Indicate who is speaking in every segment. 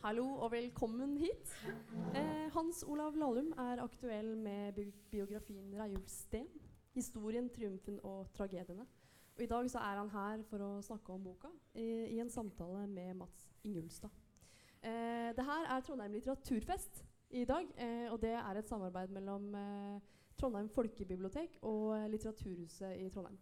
Speaker 1: Hallo og velkommen hit. Eh, Hans Olav Lahlum er aktuell med bi biografien 'Reiulfsten'. Historien, triumfen og tragediene. Og I dag så er han her for å snakke om boka i, i en samtale med Mats Ingulstad. Eh, det her er Trondheim litteraturfest i dag, eh, og det er et samarbeid mellom eh, Trondheim folkebibliotek og Litteraturhuset i Trondheim.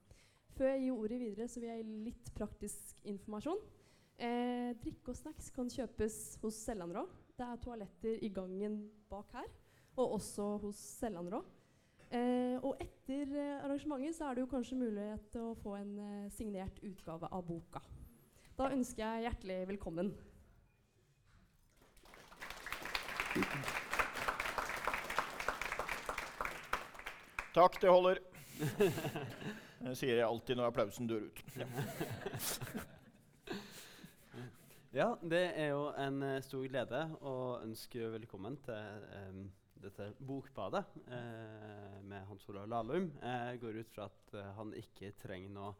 Speaker 1: Før jeg gir ordet videre, så vil jeg gi litt praktisk informasjon. Eh, drikke og snacks kan kjøpes hos Sellandrå. Det er toaletter i gangen bak her, og også hos Sellandrå. Eh, og etter eh, arrangementet så er det jo kanskje mulighet til å få en eh, signert utgave av boka. Da ønsker jeg hjertelig velkommen.
Speaker 2: Takk, det holder. Det sier jeg alltid når applausen dør ut. Ja.
Speaker 3: Ja, det er jo en uh, stor glede å ønske velkommen til um, dette bokbadet uh, med Hans Olav Lahlum. Jeg går ut fra at uh, han ikke trenger noe,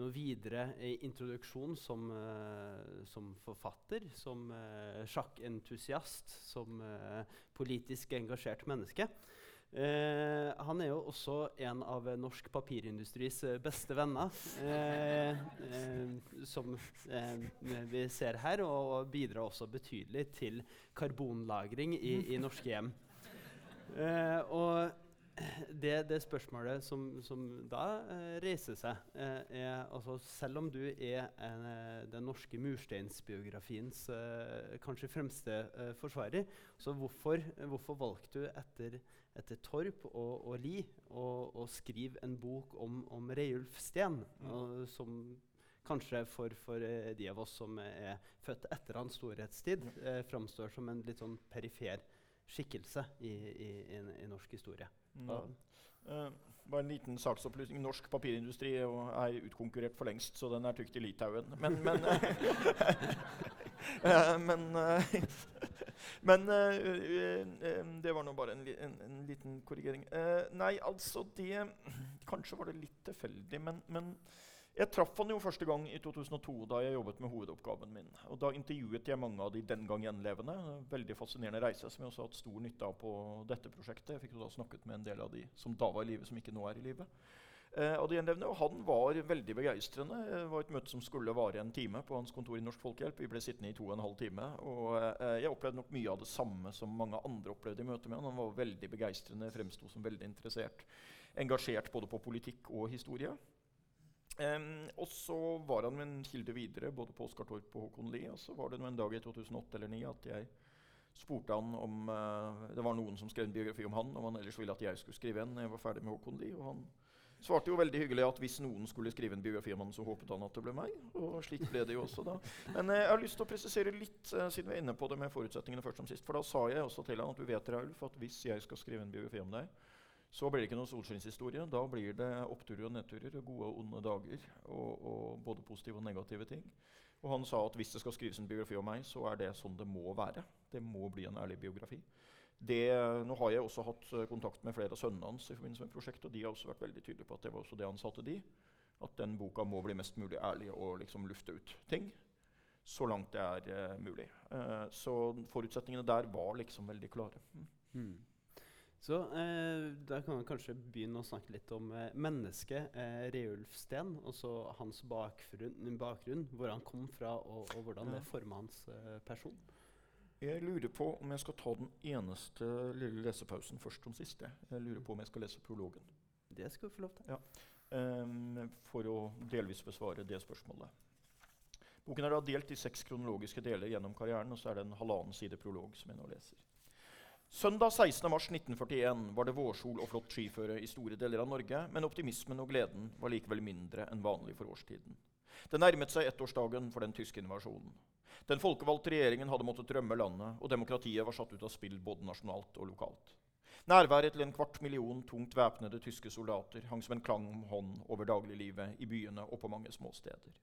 Speaker 3: noe videre introduksjon som, som forfatter, som sjakkentusiast, som politisk engasjert menneske. Eh, han er jo også en av norsk papirindustris eh, beste venner, eh, eh som eh, vi ser her, og bidrar også betydelig til karbonlagring i, i norske hjem. og det, det, spørsmålet som, som da eh, reiser seg, eh, er altså Selv om du er en, den norske mursteinsbiografiens eh, kanskje fremste eh, forsvarer, så hvorfor, hvorfor, valgte du etter, etter Torp og, og Li å skrive en bok om, om Reiulf Steen, mm. og, som kanskje for, for eh, de av oss som er født etter hans storhetstid, eh, framstår som en litt sånn perifer skikkelse i, i, i, i norsk historie?
Speaker 2: Ja. Uh, bare en liten saksopplysning. Norsk papirindustri er utkonkurrert for lengst, så den er tykt i Litauen. Men, men, uh, men, uh, men Det var nå bare en, en, en liten korrigering. nei, altså det Kanskje var det litt tilfeldig, men, men jeg traff han jo første gang i 2002, da jeg jobbet med hovedoppgaven min. Og Da intervjuet jeg mange av de den gang gjenlevende. Veldig fascinerende reise som jeg også har hatt stor nytte av på dette prosjektet. Jeg fikk jo da snakket med en del av de som da var i live, som ikke nå er i live. Eh, og, Han var veldig begeistrende. Det var et møte som skulle vare en time på hans kontor i Norsk Folkehjelp. Vi ble sittende i to og en halv time. Og eh, jeg opplevde nok mye av det samme som mange andre opplevde i møte med han. Han var veldig begeistrende, fremsto som veldig interessert. Engasjert både på politikk og historie. Um, og så var han en kilde videre, både på Oskar Torp og Håkon Lie. Og så var det en dag i 2008 eller 2009 at jeg spurte han om uh, Det var noen som skrev en biografi om han, om han ellers ville at jeg skulle skrive en. jeg var ferdig med Håkon Lie, og han svarte jo veldig hyggelig at hvis noen skulle skrive en biografi om han, så håpet han at det ble meg. Og slik ble det jo også da. Men uh, jeg har lyst til å presisere litt, uh, siden vi er inne på det med forutsetningene først som sist. For da sa jeg også til han at du vet, Raulf, at hvis jeg skal skrive en biografi om deg, så blir det ikke noen solskinnshistorie. Da blir det oppturer og nedturer, gode og onde dager. Og, og både positive og negative ting. Og han sa at hvis det skal skrives en biografi om meg, så er det sånn det må være. Det må bli en ærlig biografi. Det, nå har jeg også hatt uh, kontakt med flere av sønnene hans, i forbindelse med prosjektet, og de har også vært veldig tydelige på at det var også det han sa til de. At den boka må bli mest mulig ærlig og liksom lufte ut ting. Så langt det er uh, mulig. Uh, så forutsetningene der var liksom veldig klare. Mm.
Speaker 3: Så eh, Da kan vi kanskje begynne å snakke litt om eh, mennesket eh, Reulf Steen. Og så hans bakgrunn, bakgrunn, hvor han kom fra, og, og hvordan ja. det forma hans eh, person.
Speaker 2: Jeg lurer på om jeg skal ta den eneste lille lesepausen først som siste. Jeg lurer på om jeg skal lese prologen.
Speaker 3: Det skal du få lov til.
Speaker 2: Ja. Um, for å delvis besvare det spørsmålet. Boken er da delt i seks kronologiske deler gjennom karrieren, og så er det en halvannen side prolog som jeg nå leser. Søndag 16.3.1941 var det vårsol og flott skiføre i store deler av Norge, men optimismen og gleden var likevel mindre enn vanlig for årstiden. Det nærmet seg ettårsdagen for den tyske invasjonen. Den folkevalgte regjeringen hadde måttet rømme landet, og demokratiet var satt ut av spill både nasjonalt og lokalt. Nærværet til en kvart million tungt væpnede tyske soldater hang som en klang om hånd over dagliglivet i byene og på mange små steder.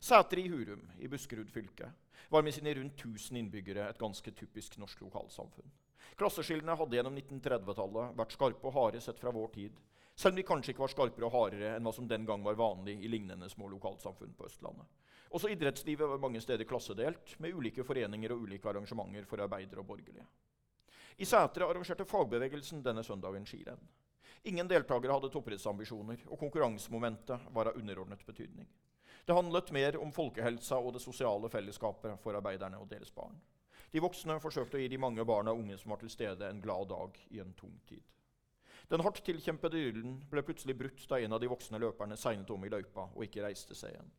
Speaker 2: Sæter i Hurum i Buskerud fylke var med sine rundt 1000 innbyggere et ganske typisk norsk lokalsamfunn. Klasseskillene hadde gjennom 1930-tallet vært skarpe og harde sett fra vår tid, selv om de kanskje ikke var skarpere og hardere enn hva som den gang var vanlig i lignende små lokalsamfunn på Østlandet. Også idrettslivet var mange steder klassedelt, med ulike foreninger og ulike arrangementer for arbeidere og borgerlige. I Sætre arrangerte fagbevegelsen denne søndagen skirenn. Ingen deltakere hadde toppidrettsambisjoner, og konkurransemomentet var av underordnet betydning. Det handlet mer om folkehelsa og det sosiale fellesskapet for arbeiderne og deres barn. De voksne forsøkte å gi de mange barna og unge som var til stede, en glad dag i en tung tid. Den hardt tilkjempede idyllen ble plutselig brutt da en av de voksne løperne segnet om i løypa og ikke reiste seg igjen.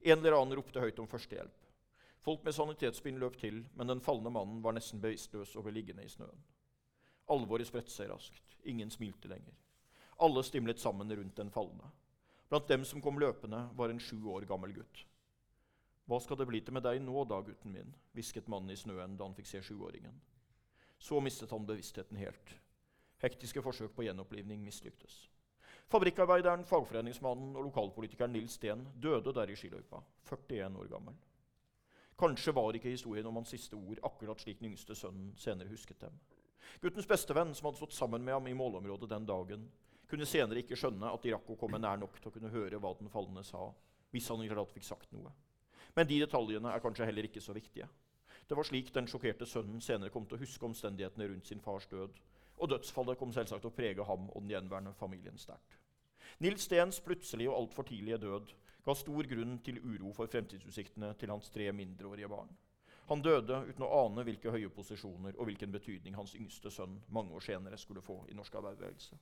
Speaker 2: En eller annen ropte høyt om førstehjelp. Folk med sanitetsbind løp til, men den falne mannen var nesten bevisstløs og ble liggende i snøen. Alvoret spredte seg raskt. Ingen smilte lenger. Alle stimlet sammen rundt den falne. Blant dem som kom løpende, var en sju år gammel gutt. Hva skal det bli til med deg nå, da, gutten min? hvisket mannen i snøen da han fikk se sjuåringen. Så mistet han bevisstheten helt. Hektiske forsøk på gjenopplivning mislyktes. Fabrikkarbeideren, fagforeningsmannen og lokalpolitikeren Nils Steen døde der i skiløypa, 41 år gammel. Kanskje var ikke historien om hans siste ord akkurat slik den yngste sønnen senere husket dem. Guttens bestevenn, som hadde stått sammen med ham i målområdet den dagen, kunne senere ikke skjønne at de rakk å komme nær nok til å kunne høre hva den falne sa, hvis han i det fikk sagt noe. Men de detaljene er kanskje heller ikke så viktige. Det var slik den sjokkerte sønnen senere kom til å huske omstendighetene rundt sin fars død, og dødsfallet kom selvsagt til å prege ham og den gjenværende familien sterkt. Nils Stens plutselige og altfor tidlige død ga stor grunn til uro for fremtidsutsiktene til hans tre mindreårige barn. Han døde uten å ane hvilke høye posisjoner og hvilken betydning hans yngste sønn mange år senere skulle få i norsk arbeiderbevegelse.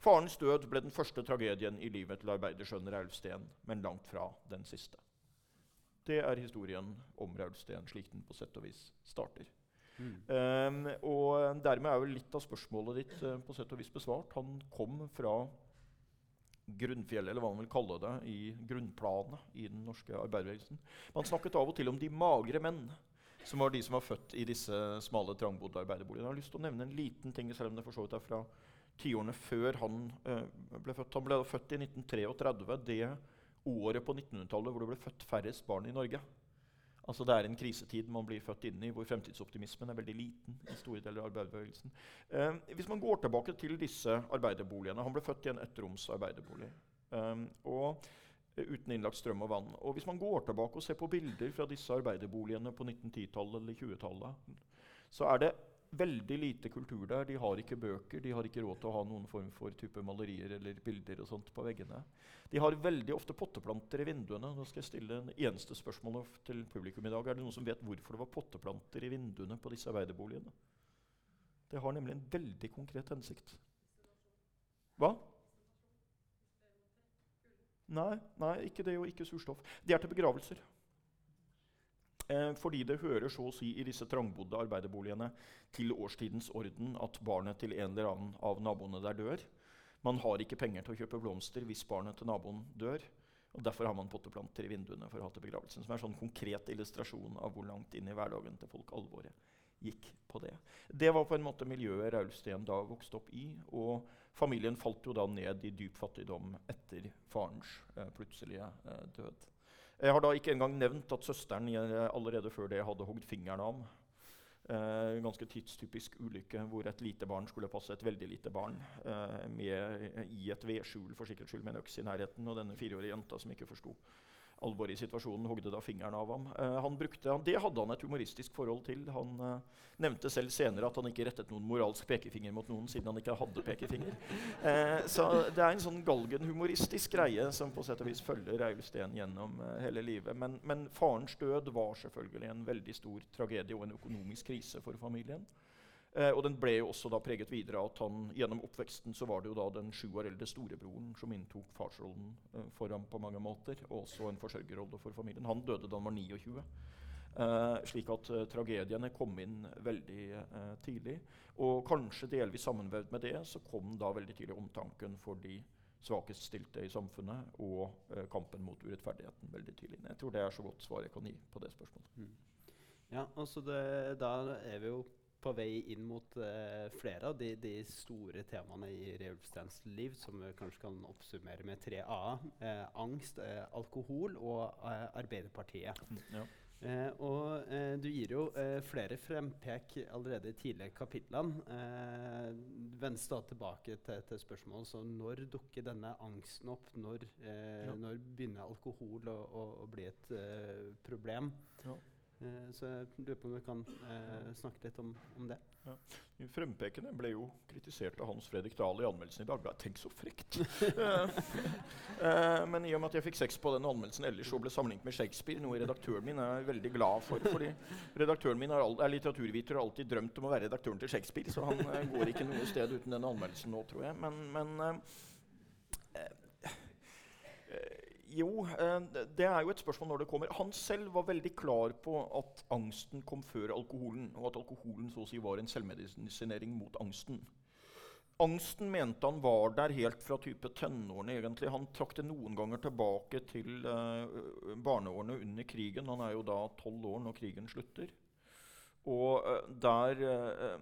Speaker 2: Farens død ble den første tragedien i livet til arbeidersønnen Raulf Steen, men langt fra den siste. Det er historien om Raulsten, slik den på sett og vis starter. Mm. Um, og dermed er jo litt av spørsmålet ditt uh, på sett og vis besvart. Han kom fra grunnfjellet, eller hva man vil kalle det, i grunnplanet i den norske arbeiderbevegelsen. Man snakket av og til om de magre menn, som var de som var født i disse smale, trangbodde arbeiderboligene. Jeg har lyst til å nevne en liten ting, selv om det for så vidt er fra tiårene før han uh, ble født. Han ble født i 1933, det året på 1900-tallet hvor det ble født færrest barn i Norge. Altså Det er en krisetid man blir født inn i, hvor fremtidsoptimismen er veldig liten. i store deler av arbeiderbevegelsen. Eh, hvis man går tilbake til disse arbeiderboligene Han ble født i en ettroms arbeiderbolig. Eh, og uten innlagt strøm og vann. Og Hvis man går tilbake og ser på bilder fra disse arbeiderboligene på 1910-tallet eller 20-tallet, så er det veldig lite kultur der. De har ikke bøker, de har ikke råd til å ha noen form for type malerier eller bilder og sånt på veggene. De har veldig ofte potteplanter i vinduene. Nå skal jeg stille en eneste spørsmål til publikum i dag. Er det noen som vet hvorfor det var potteplanter i vinduene på disse arbeiderboligene? Det har nemlig en veldig konkret hensikt. Hva? Nei, nei, ikke det og ikke surstoff. De er til begravelser. Eh, fordi det hører så å si i disse trangbodde arbeiderboligene til årstidens orden at barnet til en eller annen av naboene der dør. Man har ikke penger til å kjøpe blomster hvis barnet til naboen dør. og Derfor har man potteplanter i vinduene for å ha til begravelsen. Som er en sånn konkret illustrasjon av hvor langt inn i hverdagen til folk alvoret gikk på det. Det var på en måte miljøet Raulsten da vokste opp i. Og familien falt jo da ned i dyp fattigdom etter farens eh, plutselige eh, død. Jeg har da ikke engang nevnt at søsteren allerede før det hadde hogd fingeren av. Eh, ganske tidstypisk ulykke hvor et lite barn skulle passe et veldig lite barn eh, med, i et vedskjul for sikkerhets skyld med en øks i nærheten. Og denne fireårige jenta som ikke forsto alvoret i situasjonen, hogde da fingeren av ham. Eh, han brukte, det hadde han et humoristisk forhold til. Han eh, nevnte selv senere at han ikke rettet noen moralsk pekefinger mot noen siden han ikke hadde pekefinger. Eh, så det er en sånn galgenhumoristisk greie som på sett og vis følger Raul Steen gjennom hele livet. Men, men farens død var selvfølgelig en veldig stor tragedie og en økonomisk krise for familien. Eh, og den ble jo også da preget videre av at han gjennom oppveksten så var det jo da den sju år eldre storebroren som inntok farsrollen eh, for ham på mange måter, og også en forsørgerrolle for familien. Han døde da han var 29. Eh, slik at eh, tragediene kom inn veldig eh, tidlig. Og kanskje delvis sammenvevd med det så kom da veldig tidlig omtanken for de svakest stilte i samfunnet og eh, kampen mot urettferdigheten veldig tidlig. Jeg tror det er så godt svar jeg kan gi på det spørsmålet. Mm.
Speaker 3: Ja, altså det, Da er vi jo på vei inn mot uh, flere av de, de, store temaene i Reulfstens liv, som vi kanskje kan oppsummere med tre A. Uh, angst, uh, alkohol og Arbeiderpartiet.
Speaker 2: Mm, ja.
Speaker 3: Og du gir jo flere frempek allerede i tidligere kapitlene. Uh, Vender da tilbake til, til spørsmålet så når dukker denne angsten opp? Når,
Speaker 2: Ja.
Speaker 3: når begynner alkohol å, å, å bli et problem?
Speaker 2: Ja.
Speaker 3: Eh, så jeg lurer på om vi kan eh, snakke litt om, om det.
Speaker 2: Frempekene ble jo kritisert av Hans Fredrik Dahl i anmeldelsen i Dagbladet. Tenk så frekt! Eh, eh, men i og med at jeg fikk sex på den anmeldelsen ellers og ble sammenlignet med Shakespeare, noe redaktøren min er veldig glad for fordi redaktøren min er, er litteraturviter og har alltid drømt om å være redaktøren til Shakespeare, så han eh, går ikke noe sted uten den anmeldelsen nå, tror jeg. Men, men eh, eh, jo, eh, det- er jo et spørsmål når det kommer. Han selv var veldig klar på at angsten kom før alkoholen, og at alkoholen så å si var en selvmedisinering mot angsten. Angsten mente han var der helt fra type tenårene. egentlig. Han trakk det noen ganger tilbake til uh, barneårene under krigen. Han er jo da tolv år når krigen slutter. Og uh, der eh,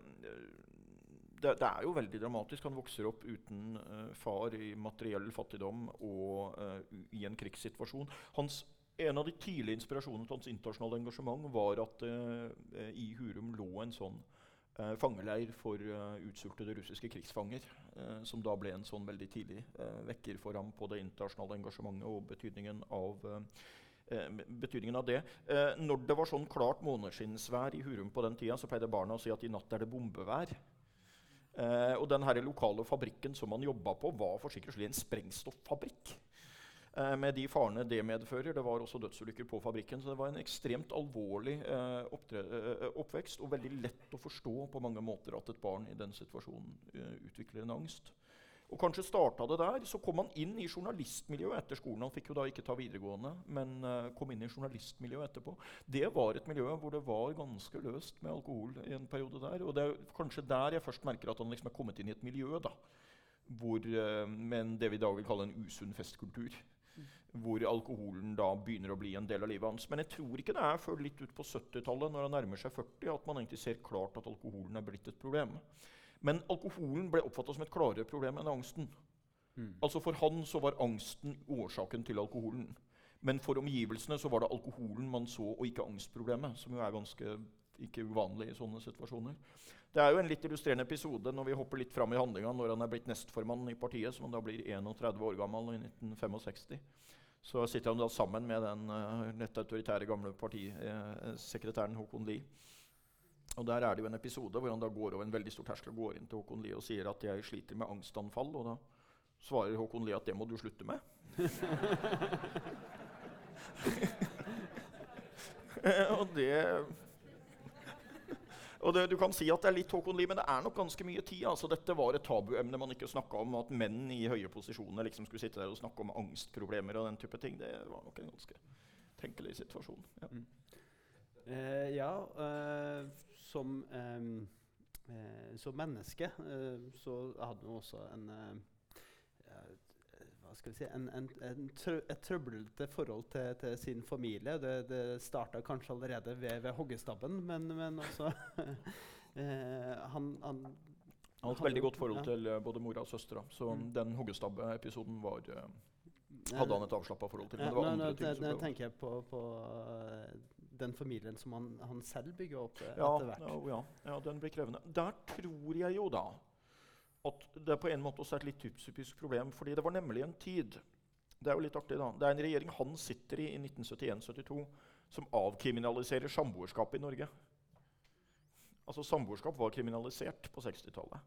Speaker 2: det, det er jo veldig dramatisk. Han vokser opp uten uh, far i materiell fattigdom og uh, i en krigssituasjon. Hans, en av de tidlige inspirasjonene til hans internasjonale engasjement var at eh, i Hurum lå en sånn fangeleir for utsultede russiske krigsfanger, som da ble en sånn veldig tidlig vekker for ham på det internasjonale engasjementet og betydningen av betydningen av det. Eh, når det var sånn klart måneskinnsvær i Hurum på den tida, så pleide barna å si at i natt er det bombevær. Eh, og den her lokale fabrikken som han jobba på, var for sikkerhets en sprengstoffabrikk. Eh, med de farene det medfører. Det var også dødsulykker på fabrikken. Så det var en ekstremt alvorlig eh, eh, oppvekst, og veldig lett å forstå på mange måter at et barn i den situasjonen eh, utvikler en angst. Og kanskje starta det der. Så kom han inn i journalistmiljøet etter skolen. Han fikk jo da ikke ta videregående, men uh, kom inn i journalistmiljøet etterpå. Det var et miljø hvor det var ganske løst med alkohol i en periode der. Og det er kanskje der jeg først merker at han liksom er kommet inn i et miljø da, hvor, uh, med en- det vi i dag vil kalle en usunn festkultur. Hvor alkoholen da begynner å bli en del av livet hans. Men jeg tror ikke det er før litt ut på 70-tallet, når han nærmer seg 40, at man egentlig ser klart at alkoholen er blitt et problem. Men alkoholen ble oppfatta som et klarere problem enn angsten. Altså For han så var angsten årsaken til alkoholen. Men for omgivelsene så var det alkoholen man så, og ikke angstproblemet. Som jo er ganske ikke uvanlig i sånne situasjoner. Det er jo en litt illustrerende episode når vi hopper litt fram i handlinga når han er blitt nestformann i partiet, som han da blir 31 år gammel i 1965. Så sitter han da sammen med den uh, nettautoritære gamle partisekretæren Håkon Lie. Og Der er det jo en episode hvor han da går over en veldig stor terskel og går inn til Håkon Lie og sier at jeg sliter med angstanfall. Og da svarer Håkon Lie at det må du slutte med. og det og det, Du kan si at det er litt Håkon Lie, men det er nok ganske mye tid. altså Dette var et tabuemne man ikke snakka om. At menn i høye posisjoner liksom skulle sitte der og snakke om angstproblemer. og den type ting, Det var nok en ganske tenkelig situasjon. Ja.
Speaker 3: Eh, ja, eh, som, ehm, eh, som menneske eh, så hadde han også en eh, eh, hva skal vi si, en, en, en trø, et trøblete forhold til, til sin familie. Det, det starta kanskje allerede ved, ved hoggestabben, men, men også eh, han, han
Speaker 2: Han hadde et veldig godt forhold til eh, både mora og søstera. Så
Speaker 3: Mm.
Speaker 2: den hoggestabbe-episoden eh, hadde han et avslappa forhold til. Men det var andre ting som ble
Speaker 3: tenker jeg på, på eh, den familien som han, han selv bygger opp eh,
Speaker 2: ja,
Speaker 3: etter hvert.
Speaker 2: ja, ja, ja, den blir krevende. Der tror jeg jo da at det på en måte også er et litt typisk problem. fordi det var nemlig en tid Det er jo litt artig da, det er en regjering han sitter i i 1971-72 som avkriminaliserer samboerskap i Norge. Altså Samboerskap var kriminalisert på 60-tallet.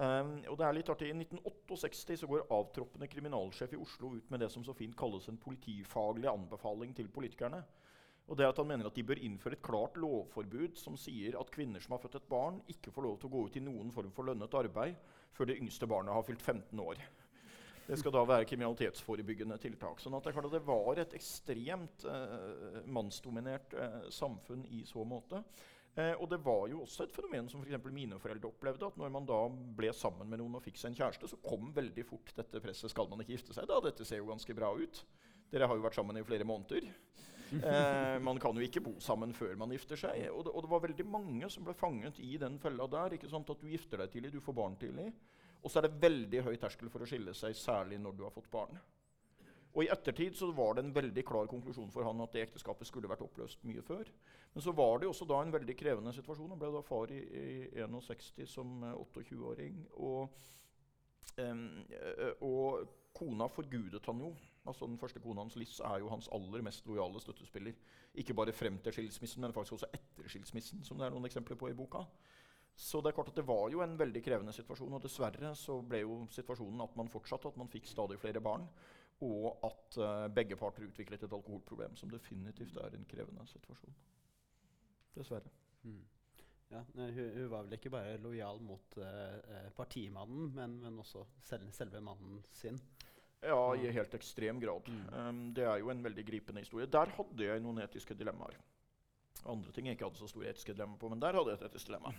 Speaker 2: Um, og det er litt artig, I 1968 så går avtroppende kriminalsjef i Oslo ut med det som så fint kalles en politifaglig anbefaling til politikerne. Og det at Han mener at de bør innføre et klart lovforbud som sier at kvinner som har født et barn, ikke får lov til å gå ut i noen form for lønnet arbeid før det yngste barnet har fylt 15 år. Det skal da være kriminalitetsforebyggende tiltak. Sånn at det var et ekstremt eh, mannsdominert eh, samfunn i så måte. Eh, og det var jo også et fenomen som for mine foreldre opplevde. At når man da ble sammen med noen og fikk seg en kjæreste, så kom veldig fort dette presset. Skal man ikke gifte seg da? Dette ser jo ganske bra ut. Dere har jo vært sammen i flere måneder. Eh, man kan jo ikke bo sammen før man gifter seg. Og det, og det var veldig mange som ble fanget i den fella der. ikke sant? At du gifter deg tidlig, du får barn tidlig. Og så er det veldig høy terskel for å skille seg, særlig når du har fått barn. Og I ettertid så var det en veldig klar konklusjon for han at det ekteskapet skulle vært oppløst mye før. Men så var det også da en veldig krevende situasjon. Han ble da far i, i 61 som 28-åring. Og, um, og kona forgudet han jo. Altså Den første kona hans, Liss, er jo hans aller mest lojale støttespiller. Ikke bare frem til skilsmissen, men faktisk også etter skilsmissen, som det er noen eksempler på i boka. Så det er klart at det var jo en veldig krevende situasjon. Og dessverre så ble jo situasjonen at man fortsatte, at man fikk stadig flere barn. Og at uh, begge parter utviklet et alkoholproblem, som definitivt er en krevende situasjon. Dessverre. Mm.
Speaker 3: Ja, hun, hun, var vel ikke bare lojal mot uh, partimannen, men, men også selv, selve mannen sin?
Speaker 2: Ja, i helt ekstrem grad. Mm. Um, det er jo en veldig gripende historie. Der hadde jeg noen etiske dilemmaer. Andre ting jeg ikke hadde så store etiske dilemmaer på, men der hadde jeg et etisk dilemma.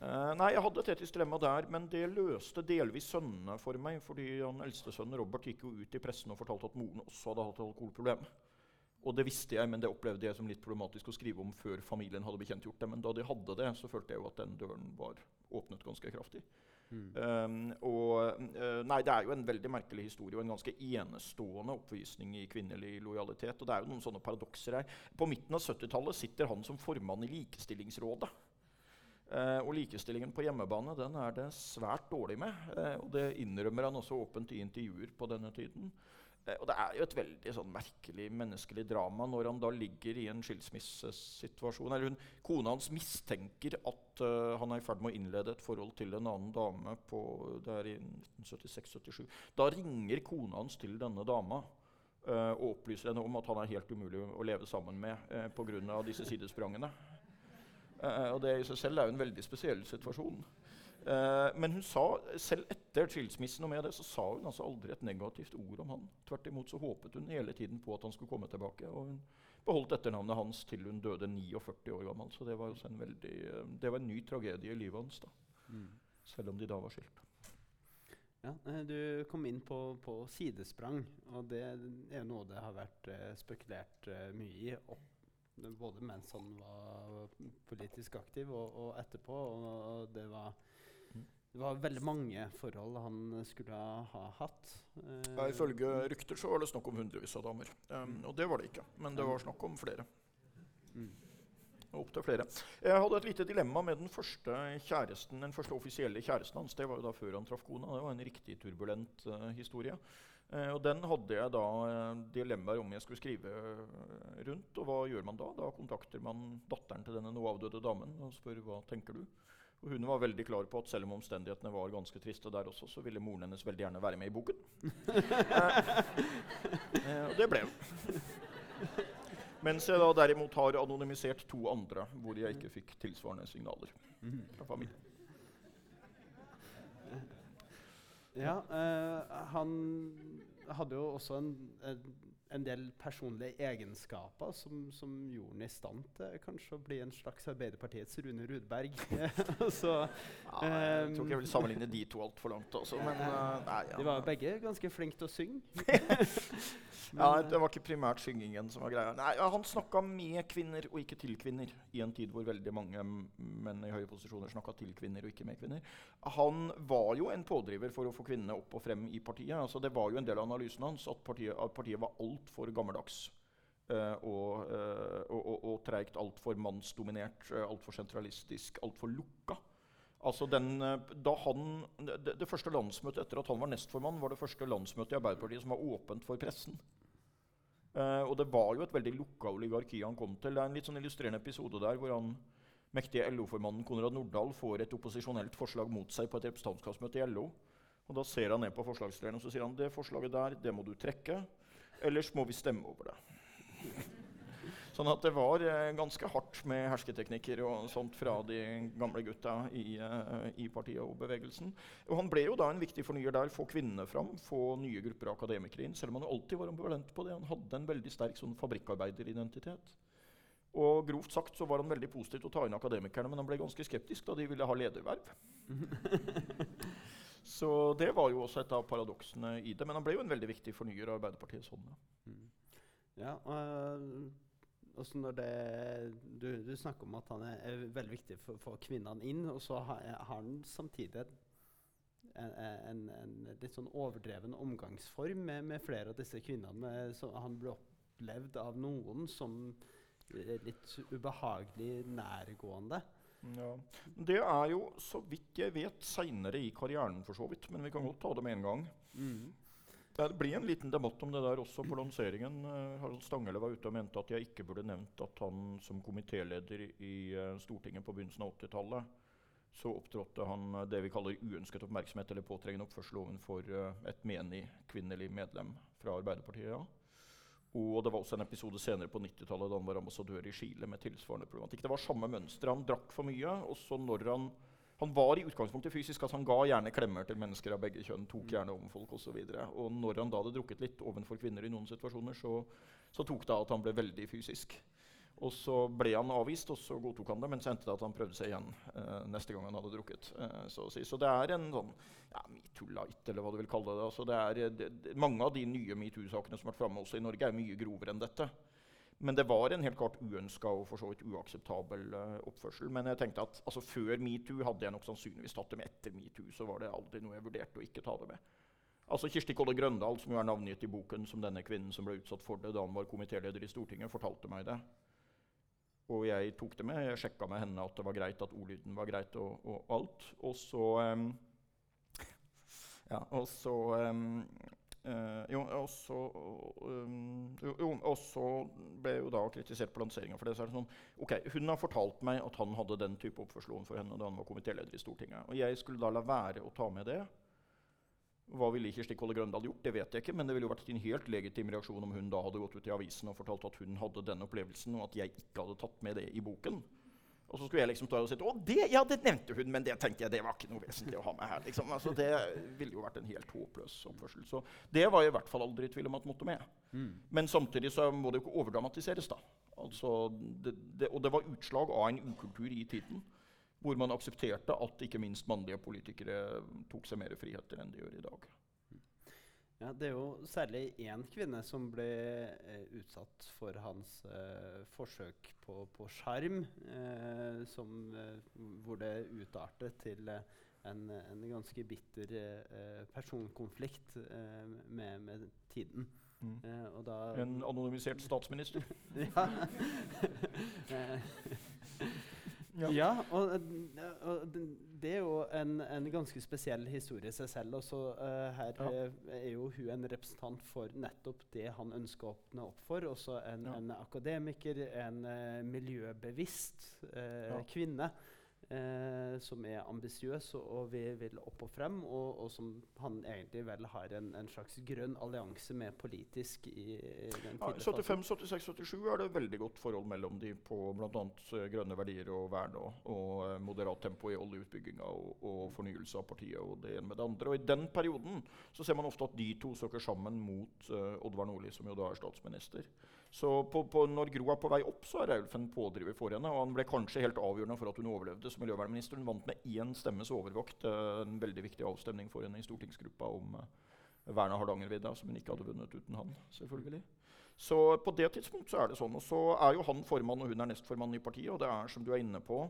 Speaker 2: uh, nei, jeg hadde et etisk dilemma der, men det løste delvis sønnene for meg. fordi han eldste sønnen Robert gikk jo ut i pressen og fortalte at moren også hadde hatt alkoholproblem. Og det visste jeg, men det opplevde jeg som litt problematisk å skrive om før familien hadde bekjentgjort det. Men da de hadde det, så følte jeg jo at den døren var åpnet ganske kraftig. Mm. Um, og uh, Nei, det er jo en veldig merkelig historie og en ganske enestående oppvisning i kvinnelig lojalitet. Og det er jo noen sånne paradokser her. På midten av 70-tallet sitter han som formann i Likestillingsrådet. Uh, og likestillingen på hjemmebane den er det svært dårlig med. Uh, og det innrømmer han også åpent i intervjuer på denne tiden. Eh, og det er jo et veldig sånn merkelig menneskelig drama når han da ligger i en skilsmissesituasjon. Eller hun, Kona hans mistenker at uh, han er i ferd med å innlede et forhold til en annen dame. på, det er i 1976-77. Da ringer kona hans til denne dama uh, og opplyser henne om at han er helt umulig å leve sammen med uh, pga. disse sidesprangene. Uh, og det i seg selv er jo en veldig spesiell situasjon. Uh, men hun sa, selv etter skilsmissen og med det, så sa hun altså aldri et negativt ord om han. Tvert imot så håpet hun hele tiden på at han skulle komme tilbake. Og hun beholdt etternavnet hans til hun døde 49 år gammel. Så det var, en, veldig, uh, det var en ny tragedie i livet hans, da. Mm. Selv om de da var skilt.
Speaker 3: Ja, eh, Du kom inn på, på, sidesprang, og det er noe det har vært spekulert mye i. opp både mens han var politisk aktiv, og, og etterpå. Og det var det var veldig mange forhold han skulle ha hatt.
Speaker 2: Uh, ja, ifølge rykter så var det snakk om hundrevis av damer. Um, og det var det ikke. Men det var snakk om flere. Mm. Opptil flere. Jeg hadde et lite dilemma med den første kjæresten, den første offisielle kjæresten hans. Det var jo da før han traff kona. Det var en riktig turbulent uh, historie. Uh, og den hadde jeg da uh, dilemmaer om jeg skulle skrive rundt. Og hva gjør man da? Da kontakter man datteren til denne nå avdøde damen og spør hva tenker du og hun var veldig klar på at selv om omstendighetene var ganske triste der også, så ville moren hennes veldig gjerne være med i boken. eh, og det ble hun. Mens jeg da derimot har anonymisert to andre hvor jeg ikke fikk tilsvarende signaler fra familien.
Speaker 3: Ja, eh, han hadde jo også en, en en del personlige egenskaper som, som, gjorde ham i stand til kanskje å bli en slags Arbeiderpartiets Rune Rudberg.
Speaker 2: så, ja, jeg um, tror ikke jeg vil sammenligne de to altfor langt. Også, men, uh,
Speaker 3: nei, ja. De var begge ganske flinke til å synge.
Speaker 2: ja, Det var ikke primært syngingen som var greia. Nei, Han snakka med kvinner og ikke til kvinner i en tid hvor veldig mange menn i høye posisjoner snakka til kvinner og ikke med kvinner. Han var jo en pådriver for å få kvinnene opp og frem i partiet. Altså, det var jo en del av analysen hans at partiet, at partiet var alt altfor gammeldags. Og, uh, og, og, og treigt, altfor mannsdominert, uh, altfor sentralistisk, altfor lukka. Altså den, han, det, det, første landsmøtet etter at han var nestformann, var det første landsmøtet i Arbeiderpartiet som var åpent for pressen. Uh, og det var jo et veldig lukka oligarki han kom til. Det er en litt sånn illustrerende episode der hvor han mektige LO-formannen Konrad Nordahl får et opposisjonelt forslag mot seg på et representantskapsmøte i LO. Og Da ser han ned på forslagsstillerne og så sier han, det forslaget der, det må du trekke. Ellers må vi stemme over det. Sånn at det var eh, ganske hardt med hersketeknikker og sånt fra de gamle gutta i, uh, i, partiet og bevegelsen. Og han ble jo da en viktig fornyer der. Få kvinnene fram, få nye grupper av akademikere inn. Selv om han alltid var ambivalent på det. Han hadde en veldig sterk sånn fabrikkarbeideridentitet. Og grovt sagt så var han veldig positiv til å ta inn akademikerne, men han ble ganske skeptisk da de ville ha lederverv. Så det var jo også et av paradoksene i det. Men han ble jo en veldig viktig fornyer av Arbeiderpartiets hånd. Mm.
Speaker 3: ja så når det, du, du, snakker om at han er, er veldig viktig for å få kvinnene inn, og så har, har han samtidig en, en, en litt sånn overdreven omgangsform med, med flere av disse kvinnene. Han ble opplevd av noen som litt ubehagelig nærgående.
Speaker 2: Ja. Det er jo, så vidt jeg vet, seinere i karrieren, for så vidt. Men vi kan godt ta det med en gang. Mm. Det blir en liten debatt om det der også på lanseringen. Uh, Harald Stangele var ute og mente at jeg ikke burde nevnt at han som komitéleder i uh, Stortinget på begynnelsen av 80-tallet så opptrådte han det vi kaller uønsket oppmerksomhet eller påtrengende oppførsel overfor et menig kvinnelig medlem fra Arbeiderpartiet. Ja. Og det var også en episode senere på 90-tallet da han var ambassadør i Chile med tilsvarende problematikk. Det var samme mønster. Han drakk for mye. og så når han, han var i utgangspunktet fysisk. altså Han ga gjerne klemmer til mennesker av begge kjønn. tok gjerne om folk Og, så og når han da hadde drukket litt overfor kvinner i noen situasjoner, så, så tok det av at han ble veldig fysisk. Og så ble han avvist, og så godtok han det. Men så endte det at han prøvde seg igjen eh, neste gang han hadde drukket. Eh, så, si. så, det er en sånn ja, metoo-light, eller hva du vil kalle det. Altså, det, er, det, mange av de nye metoo-sakene som har vært framme også i Norge, er mye grovere enn dette. Men det var en helt klart uønska og for så vidt uakseptabel uh, oppførsel. Men jeg tenkte at altså, før metoo hadde jeg nok sannsynligvis tatt det med. Etter metoo så var det aldri noe jeg vurderte å ikke ta det med. Altså Kirsti Kolle Grøndal, som jo er navngitt i boken som denne kvinnen som ble utsatt for det da han var komitéleder i Stortinget, fortalte meg det. Og jeg tok det med. Jeg sjekka med henne at det var greit, at ordlyden var greit og, og alt. Og så um, Ja, og så um, uh, Jo, og så um, ble jeg jo da kritisert på lanseringa for det. Så er det sånn, ok, Hun har fortalt meg at han hadde den type oppførsel overfor henne da han var komitéleder i Stortinget. Og jeg skulle da la være å ta med det. Hva ville ikke Kolle Grøndal gjort? Det vet jeg ikke, men det ville jo vært en helt legitim reaksjon om hun da hadde gått ut i avisen og fortalt at hun hadde den opplevelsen, og at jeg ikke hadde tatt med det i boken. Og så skulle jeg liksom ta og si å, det, ja, det nevnte hun, men det tenkte jeg, det var ikke noe vesentlig å ha med her. Liksom. Altså, det ville jo vært en helt håpløs oppførsel. Så det var jeg i hvert fall aldri i tvil om at måtte med. Mm. Men samtidig så må det jo ikke overdramatiseres. da. Altså, det, det, og det var utslag av en ukultur i tiden hvor man aksepterte at ikke minst mannlige politikere tok seg mer friheter enn de gjør i dag.
Speaker 3: Ja, det er jo særlig én kvinne som ble eh, utsatt for hans eh, forsøk på sjarm, eh, eh, hvor det utartet til eh, en, en, ganske bitter eh, personkonflikt med, med, tiden. Mm.
Speaker 2: en anonymisert statsminister.
Speaker 3: ja. Ja, ja og, og, det er jo en, en, ganske spesiell historie i seg selv. Også, uh, her ja. er jo hun en representant for nettopp det han ønsker å åpne opp for. Også en, ja. en akademiker, en uh, miljøbevisst uh, kvinne eh, som er ambisiøs og, vi vil opp og frem, og, og, som han egentlig vel har en, en slags grønn allianse med politisk i, i den
Speaker 2: ja, 75, 76, 77 er det veldig godt forhold mellom de på bl.a. Uh, grønne verdier og vern og, og uh, moderat tempo i oljeutbygginga og, og, fornyelse av partiet og det ene med det andre. Og I den perioden så ser man ofte at de to søker sammen mot uh, Oddvar Nordli, som jo da er statsminister. Så på, på, når Gro er på vei opp, så er Raulf en pådriver for henne. Og han ble kanskje helt avgjørende for at hun overlevde som miljøvernminister. Hun vant med én stemmes overvekt uh, en veldig viktig avstemning for henne i stortingsgruppa om uh, vern av Hardangervidda, som hun ikke hadde vunnet uten han. selvfølgelig. Så på det tidspunkt så er det sånn. Og så er jo han formann, og hun er nestformann i partiet. Og det er, som du er inne på,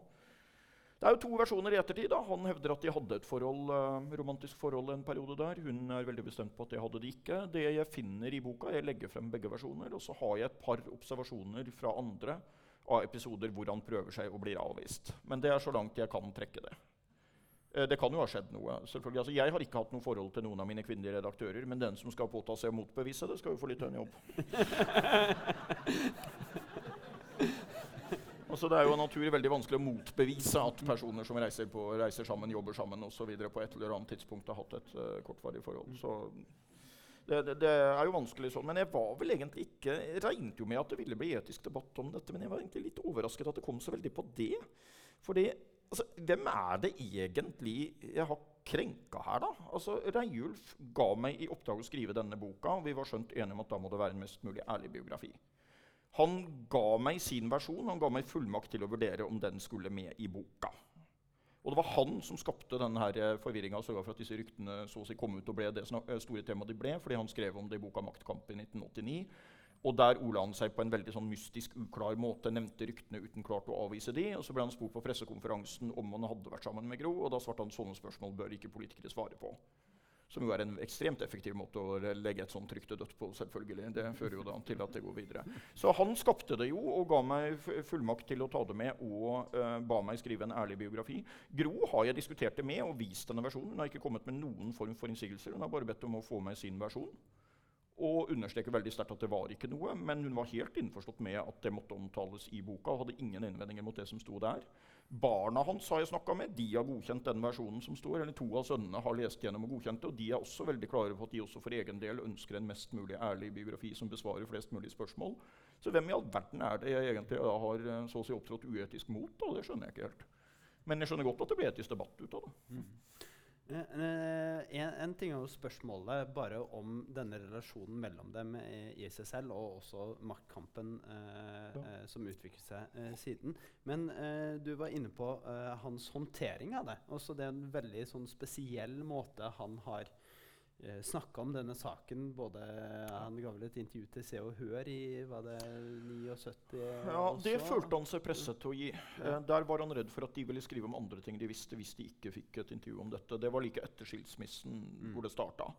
Speaker 2: det er jo to versjoner i ettertid. da. Han hevder at de hadde et forhold, eh, romantisk forhold en periode der. Hun er veldig bestemt på at det hadde de ikke. Det jeg finner i boka, Jeg legger frem begge versjoner. Og så har jeg et par observasjoner fra andre av episoder hvor han prøver seg og blir avvist. Men det er så langt jeg kan trekke det. Uh, det kan jo ha skjedd noe. selvfølgelig. Altså, jeg har ikke hatt noe forhold til noen av mine kvinnelige redaktører, men den som skal påta seg å motbevise det, skal jo få litt av en jobb. Altså, det er jo naturlig veldig vanskelig å motbevise at personer som reiser, på, reiser sammen, jobber sammen osv. på et eller annet tidspunkt har hatt et uh, kortvarig forhold. Så det, det, det, er jo vanskelig sånn. Men jeg var vel egentlig ikke regnet jo med at det ville bli etisk debatt om dette, men jeg var egentlig litt overrasket at det kom så veldig på det. Fordi altså, hvem er det egentlig jeg har krenka her, da? Altså, Reiulf ga meg i oppdrag å skrive denne boka, og vi var skjønt enige om at da må det være en mest mulig ærlig biografi. Han ga meg sin versjon, han ga meg fullmakt til å vurdere om den skulle med i boka. Og det var han som skapte denne eh, forvirringa og sørga for at disse ryktene så å si kom ut og ble det eh, store temaet de ble, fordi han skrev om det i boka 'Maktkamp' i 1989. Og der ola han seg på en veldig sånn mystisk, uklar måte, nevnte ryktene uten klart å avvise de. Og så ble han spurt på pressekonferansen om han hadde vært sammen med Gro, og da svarte han sånne spørsmål bør ikke politikere svare på. Som jo er en ekstremt effektiv måte å legge et sånt rykte dødt på. selvfølgelig. Det fører jo da til at det går videre. Så han skapte det jo og ga meg fullmakt til å ta det med og uh, ba meg skrive en ærlig biografi. Gro har jeg diskutert det med og vist denne versjonen. Hun har ikke kommet med noen form for innsigelser. Hun har bare bedt om å få med sin versjon. Og understreker veldig sterkt at det var ikke noe, men hun var helt innforstått med at det måtte omtales i boka. og hadde ingen innvendinger mot det som sto der. Barna hans har jeg snakka med. De har godkjent den versjonen som står. eller To av sønnene har lest gjennom og godkjent det. Og de er også veldig klare på at de også for egen del ønsker en mest mulig ærlig biografi som besvarer flest mulig spørsmål. Så hvem i all verden er det jeg egentlig har eh, så å si opptrådt uetisk mot? Da? Det skjønner jeg ikke helt. Men jeg skjønner godt at det ble etisk debatt ut av det. Mm.
Speaker 3: Eh, eh, en, en, ting er jo spørsmålet bare om denne relasjonen mellom dem i seg selv, og også maktkampen eh, ja. eh, som utviklet seg eh, siden. Men eh, du var inne på hans håndtering av det. Også det er en veldig sånn, spesiell måte han har snakka om denne saken. Både, han ga vel et intervju til Se og Hør i var det 79
Speaker 2: Ja, også. det følte han seg presset til å gi. Ja. der var han redd for at de ville skrive om andre ting de visste hvis de ikke fikk et intervju om dette. Det var like etter skilsmissen mm. hvor det starta.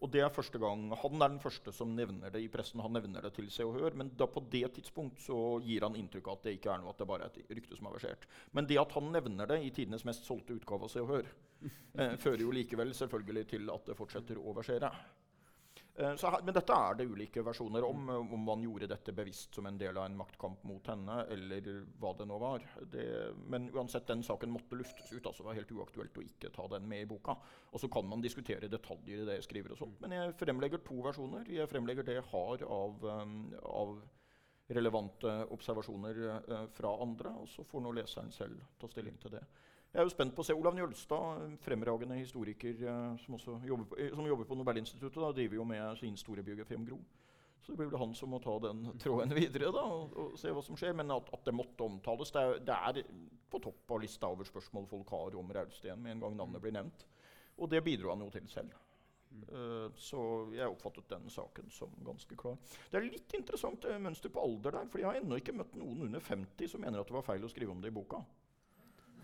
Speaker 2: Og det er første gang, Han er den første som nevner det i pressen. Han nevner det til Se og Hør, Men da på det tidspunkt så gir han inntrykk av at det ikke er noe, at det bare er et rykte som er versert. Men det at han nevner det i tidenes mest solgte utgave av Se og Hør, eh, fører jo likevel selvfølgelig til at det fortsetter å versere. Eh, her, men dette er det ulike versjoner om. Eh, om man gjorde dette bevisst som en del av en maktkamp mot henne, eller hva det nå var. Det, men uansett, den saken måtte luftes ut. altså Det var helt uaktuelt å ikke ta den med i boka. Og så kan man diskutere detaljer i det jeg skriver. og sånt. Men jeg fremlegger to versjoner. Jeg fremlegger det jeg har av, um, av relevante observasjoner fra andre. Og så får nå leseren selv ta stilling til det. Jeg er jo spent på å se Olav Njølstad, fremragende historiker uh, som, jobber på, som, jobber på, Nobelinstituttet. Da, driver jo med sin store biografi om Gro. Så det blir vel han som må ta den tråden videre da, og, og se hva som skjer. Men at, at det måtte omtales, det er, det er, på topp av lista over spørsmål folk har om Rausten med en gang navnet blir nevnt. Og det bidro han jo til selv. Uh, så jeg oppfattet den saken som ganske klar. Det er litt interessant mønster på alder der, for jeg har ennå ikke møtt noen under 50 som mener at det var feil å skrive om det i boka.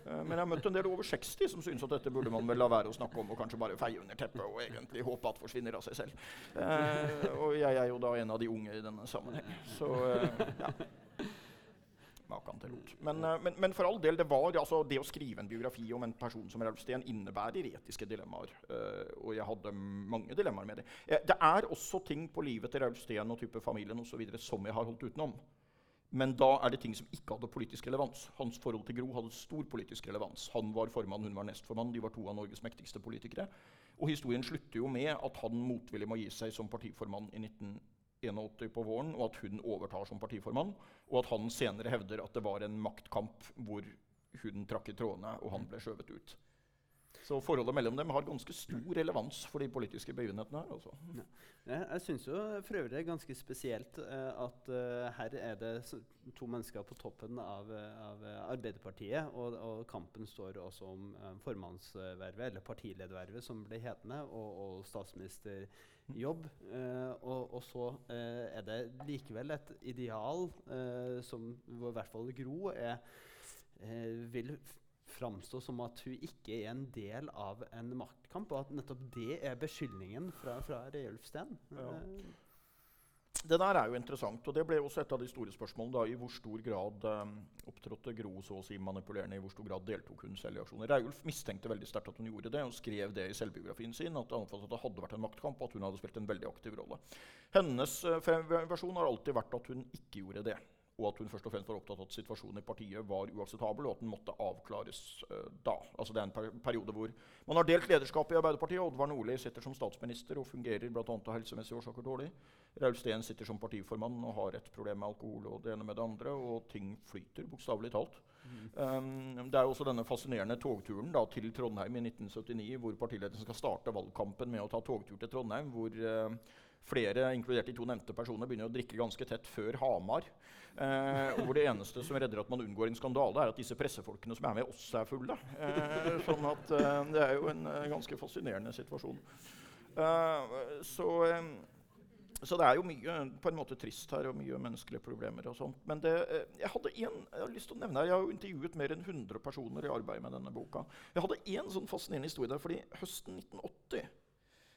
Speaker 2: Eh, men jeg har møtt en del over 60 som syns at dette burde man vel la være å snakke om og kanskje bare feie under teppet og egentlig håpe at forsvinner av seg selv. Eh, og jeg er jo da en av de unge i denne sammenheng. Så eh, ja. Maken til rot. Men, eh, men, men, for all del, det var altså, det å skrive en biografi om en person som Ralf Steen innebærer etiske dilemmaer. Uh, og jeg hadde mange dilemmaer med det. Eh, det er også ting på livet til Ralf Steen og type familien og så videre, som jeg har holdt utenom. Men da er det ting som ikke hadde politisk relevans. Hans forhold til Gro hadde stor politisk relevans. Han var formann, hun var nestformann. De var to av Norges mektigste politikere. Og historien slutter jo med at han motvillig må gi seg som partiformann i 1981 på våren, og at hun overtar som partiformann, og at han senere hevder at det var en maktkamp hvor hun trakk i trådene, og han ble skjøvet ut. Så forholdet mellom dem har ganske stor relevans for de politiske begivenhetene her. Altså.
Speaker 3: Ja. Jeg syns jo for øvrig det er ganske spesielt uh, at uh, her er det to mennesker på toppen av, av Arbeiderpartiet, og, og, kampen står også om uh, formannsvervet, eller partiledervervet, som ble hetende, og, og statsministerjobb. Og, og, så er det likevel et ideal som i hvert fall Gro er, vil framstå som at hun ikke er en del av en maktkamp, og at nettopp det er beskyldningen fra, fra Reiulf Steen. Ja. Eh,
Speaker 2: det der er jo interessant, og det ble også et av de store spørsmålene. da, I hvor stor grad um, opptrådte Gro så å si manipulerende? I hvor stor grad deltok hun selv i aksjoner? Reiulf mistenkte veldig sterkt at hun gjorde det, og skrev det i selvbiografien sin. At, at det hadde vært en maktkamp, og at hun hadde spilt en veldig aktiv rolle. Hennes uh, versjon har alltid vært at hun ikke gjorde det og at hun først og fremst var opptatt av at situasjonen i partiet var uakseptabel, og at den måtte avklares uh, da. Altså Det er en per periode hvor man har delt lederskapet i Arbeiderpartiet. Oddvar Nordli sitter som statsminister og fungerer bl.a. av helsemessige årsaker dårlig. Raul Steen sitter som partiformann og har et problem med alkohol og det ene med det andre, og ting flyter, bokstavelig talt. Mm. Um, det er jo også denne fascinerende togturen da, til Trondheim i 1979, hvor partiledelsen skal starte valgkampen med å ta togtur til Trondheim. hvor... Uh, flere, inkludert de to nevnte personene, begynner å drikke ganske tett før Hamar. Eh, hvor det eneste som redder at man unngår en skandale, er at disse pressefolkene som er med, også er fulle. Eh, sånn at eh, det er jo en uh, ganske fascinerende situasjon. Uh, så, um, så det er jo mye på en måte trist her, og mye menneskelige problemer. og sånt. Men det, eh, jeg hadde en, jeg har lyst til å nevne her, jeg har jo intervjuet mer enn 100 personer i arbeidet med denne boka. Jeg hadde én sånn fascinerende historie der, fordi høsten 1980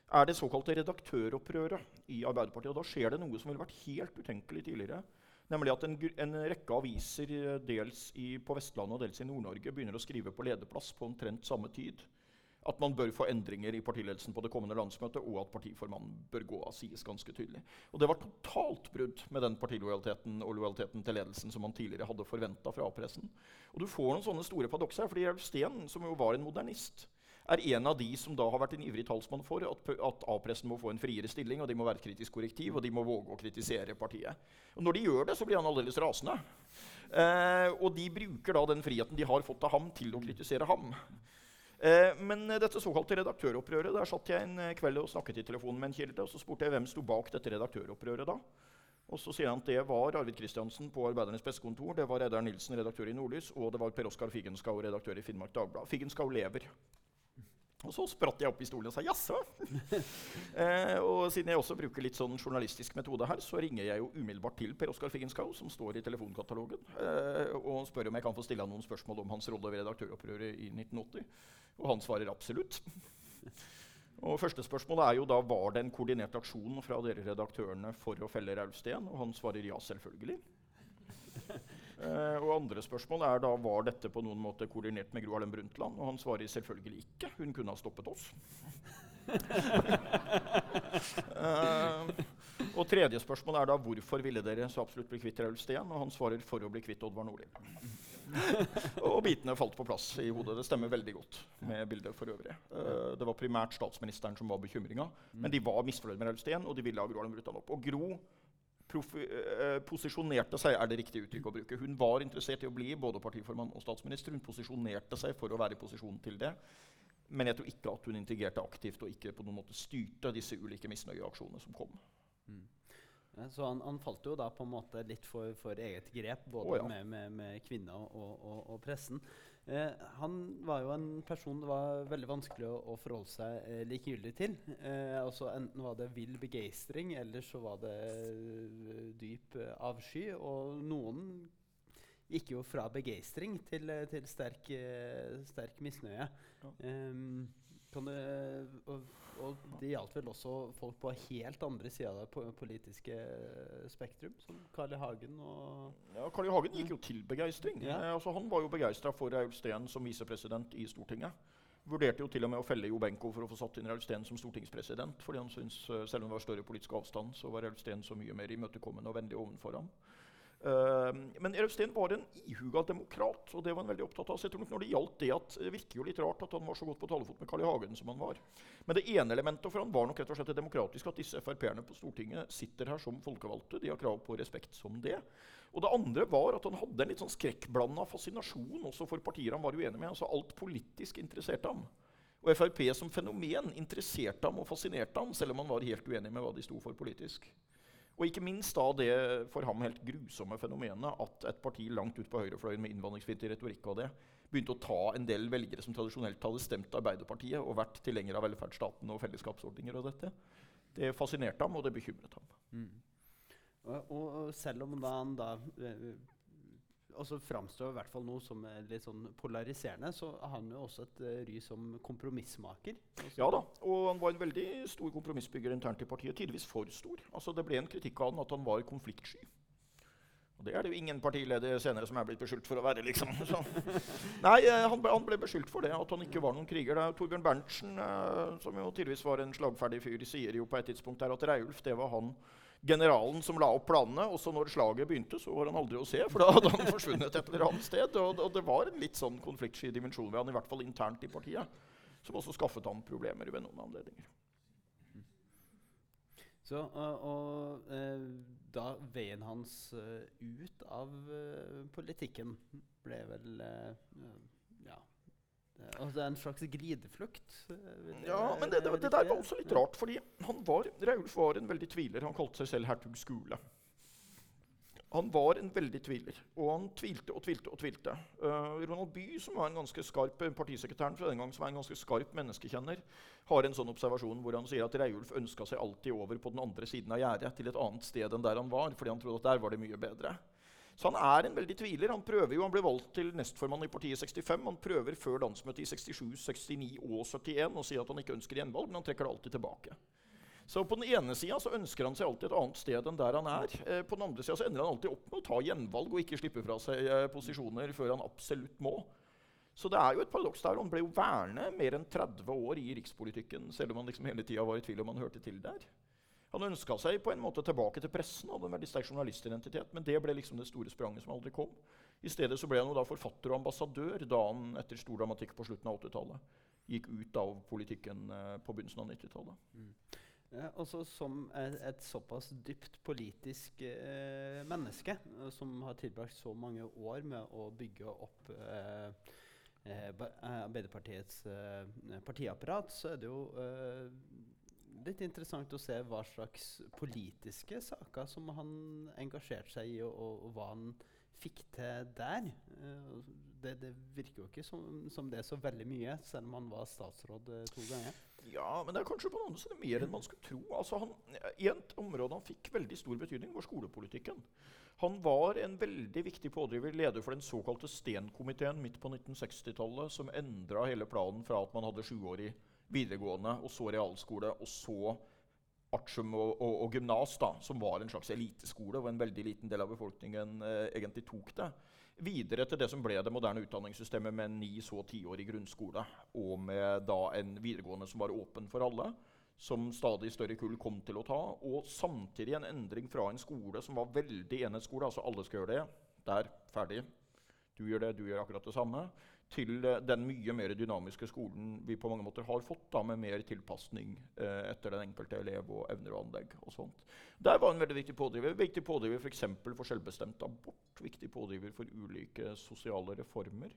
Speaker 2: er det såkalte redaktøropprøret i Arbeiderpartiet. Og da skjer det noe som ville vært helt utenkelig tidligere. Nemlig at en, en rekke aviser eh, dels i, på Vestlandet og dels i Nord-Norge begynner å skrive på lederplass på omtrent samme tid at man bør få endringer i partiledelsen på det kommende landsmøtet, og at partiformannen bør gå av, sies ganske tydelig. Og Det var totalt brudd med den partilojaliteten og lojaliteten til ledelsen som man tidligere hadde forventa fra A-pressen. Og Du får noen sånne store paradokser fordi Jelv Steen, som jo var en modernist, er en av de som da har vært en ivrig talsmann for at, at A-pressen må få en friere stilling, og de må være et kritisk korrektiv, og de må våge å kritisere partiet. Og Når de gjør det, så blir han aldeles rasende. Eh, og de bruker da den friheten de har fått av ham, til å kritisere ham. Eh, men dette såkalte redaktøropprøret, der satt jeg en eh, kveld og snakket i telefonen med en kilde. og Så spurte jeg hvem sto bak dette redaktøropprøret da. Og så sier han at det var Arvid Kristiansen på Arbeidernes Bestekontor, det var Reidar Nilsen, redaktør i Nordlys, og det var Per Oskar Figenschou, redaktør i Finnmark Dagblad. Figenschou lever. Og så spratt jeg opp i stolen og sa jaså? eh, og siden jeg også bruker litt sånn journalistisk metode her, så ringer jeg jo umiddelbart til Per Oskar Figenschou, som står i telefonkatalogen, eh, og spør om jeg kan få stille ham noen spørsmål om hans rolle ved redaktøropprøret i 1980. Og han svarer absolutt. Og første spørsmål er jo da var det en koordinert aksjon fra dere redaktørene for å felle Raulf Steen, og han svarer ja, selvfølgelig. Uh, og andre spørsmål er da var dette på noen måte koordinert med Gro Harlem Brundtland. Og han svarer selvfølgelig ikke. Hun kunne ha stoppet oss. eh, og tredje spørsmål er da hvorfor ville dere så absolutt bli kvitt Raulf Steen? Og han svarer for å bli kvitt Oddvar Nordli. og bitene falt på plass i hodet. Det stemmer veldig godt med bildet for øvrig. Eh, det var primært statsministeren som var bekymringa, men de var misfornøyd med Raulf Steen, og de ville ha Gro Harlem Brundtland opp. Og Gro Eh, posisjonerte seg, er det riktige uttrykk å bruke. Hun var interessert i å bli både partiformann og statsminister. Hun posisjonerte seg for å være i posisjon til det. Men jeg tror ikke at hun integrerte aktivt og ikke på noen måte styrte disse ulike misnøyeaksjonene som kom. Mm.
Speaker 3: Så han, han, falt jo da på en måte litt for, for eget grep, både oh, ja. med, med, med, kvinner og, og, og pressen. Eh, han var jo en person det var veldig vanskelig å, å forholde seg eh, likegyldig til. Eh, altså Enten var det vill begeistring, eller så var det uh, dyp uh, avsky. Og noen gikk jo fra begeistring til, eh, til sterk, sterk misnøye. Ja. Um, kan du, og, og, det gjaldt vel også folk på helt andre sida av det politiske spektrum, som Carl I. Hagen og
Speaker 2: Ja, Carl I. Hagen gikk jo til begeistring. Ja. Eh, altså, han var jo begeistra for Raul Steen som visepresident i Stortinget. Vurderte jo til og med å felle Jo Benko for å få satt inn Raul Steen som stortingspresident. fordi han syntes, eh, Selv om det var større politisk avstand, så var Raul Steen så mye mer imøtekommende og vennlig ovenfor ham. Uh, men Erøv Steen var en ihuga demokrat, og det var han veldig opptatt av. Så jeg tror nok når Det gjaldt det at det virker jo litt rart at han var så godt på talefot med Carl I. Hagen som han var. Men det ene elementet for han var nok rett og slett det demokratiske at disse Frp-erne på Stortinget sitter her som folkevalgte. De har krav på respekt som det. Og det andre var at han hadde en litt sånn skrekkblanda fascinasjon også for partier han var uenig med. altså Alt politisk interesserte ham. Og Frp som fenomen interesserte ham og fascinerte ham, selv om han var helt uenig med hva de sto for politisk. Og ikke minst da det for ham helt grusomme fenomenet at et parti langt ut på høyrefløyen med innvandringsfiendtlig retorikk og det, begynte å ta en del velgere som tradisjonelt hadde stemt Arbeiderpartiet og vært tilhengere av velferdsstaten og fellesskapsordninger og dette. Det fascinerte ham, og det bekymret ham. Mm.
Speaker 3: Og, og, selv om da han da eh, og så framstår i hvert fall noe som er litt sånn polariserende, så har han jo også et uh, ry som kompromissmaker.
Speaker 2: Ja da, og han var en veldig stor kompromissbygger internt i partiet. Tidvis for stor. Altså Det ble en kritikk av han at han var konfliktsky. Og Det er det jo ingen partileder senere som er blitt beskyldt for å være. liksom. Så. Nei, eh, han ble, han ble, beskyldt for det, at han ikke var noen kriger. Det Torbjørn Berntsen, eh, som jo tidvis var en slagferdig fyr, sier jo på et tidspunkt der at Reiulf det var han generalen som la opp planene. Og så når slaget begynte, så var han aldri å se, for da hadde han forsvunnet et eller annet sted. Og, og det var en litt sånn konfliktsky dimensjon ved han, i hvert fall internt i partiet, som også skaffet han problemer ved noen anledninger.
Speaker 3: Så, og, og eh, da veien hans uh, ut av uh, politikken ble vel Altså en slags glideflukt?
Speaker 2: Eh, ja, men det, det, det, der var også litt rart. fordi han var, Raulf var en veldig tviler. Han kalte seg selv hertug Skule. Han var en veldig tviler, og han tvilte og tvilte. og tvilte. Uh, Ronald Bye, som var en ganske skarp eh, partisekretæren fra den gang, som er en ganske skarp menneskekjenner, har en sånn observasjon hvor han sier at Reiulf ønska seg alltid over på den andre siden av gjerdet, til et annet sted enn der han var, fordi han trodde at der var det mye bedre. Så han er en veldig tviler. Han prøver jo, han ble valgt til nestformann i partiet i 65. Han prøver før landsmøtet i 67, 69 og 71 å si at han ikke ønsker gjenvalg, men han trekker det alltid tilbake. Så På den ene sida ønsker han seg alltid et annet sted enn der han er. Eh, på den andre sida ender han alltid opp med å ta gjenvalg og ikke slippe fra seg eh, posisjoner før han absolutt må. Så det er jo et paradoks der. Han ble jo værende mer enn 30 år i rikspolitikken, selv om han liksom hele tida var i tvil om han hørte til der. Han ønska seg på en måte tilbake til pressen, hadde en veldig sterk journalistidentitet, men det ble liksom det store spranget som aldri kom. I stedet så ble han jo da forfatter og ambassadør da han etter stor dramatikk på slutten av 80-tallet gikk ut av politikken eh, på begynnelsen av 90-tallet. Mm.
Speaker 3: Ja, også som et, et, såpass dypt politisk eh, menneske, eh, som har tilbrakt så mange år med å bygge opp eh, eh Arbeiderpartiets partiapparat, så er det jo litt interessant å se hva slags politiske saker som han engasjerte seg i, og, og, hva han fikk til der. Det, det, virker jo ikke som, som, det er så veldig mye, selv om han var statsråd to ganger.
Speaker 2: Ja, men det er kanskje på noen siden mer enn man skulle tro. Altså han, I et område han fikk veldig stor betydning, var skolepolitikken. Han var en veldig viktig pådriver, leder for den såkalte Sten-komiteen midt på 1960-tallet, som endra hele planen fra at man hadde sjuårig videregående, og så realskole, og så artium og, og, og gymnas, som var en slags eliteskole, hvor en veldig liten del av befolkningen eh, egentlig tok det. Videre til det som ble det moderne utdanningssystemet med ni så tiårig grunnskole, og med da en videregående som var åpen for alle, som stadig større kull kom til å ta, og samtidig en endring fra en skole som var veldig enhetsskole, altså alle skal gjøre det, der, ferdig, du gjør det, du gjør akkurat det samme, til eh, den mye mer dynamiske skolen vi på mange måter har fått, da, med mer tilpasning eh, etter den enkelte elev og evner og anlegg. og sånt. Der var en veldig viktig pådriver. Viktig pådriver f.eks. For, for selvbestemt abort. Viktig pådriver for ulike sosiale reformer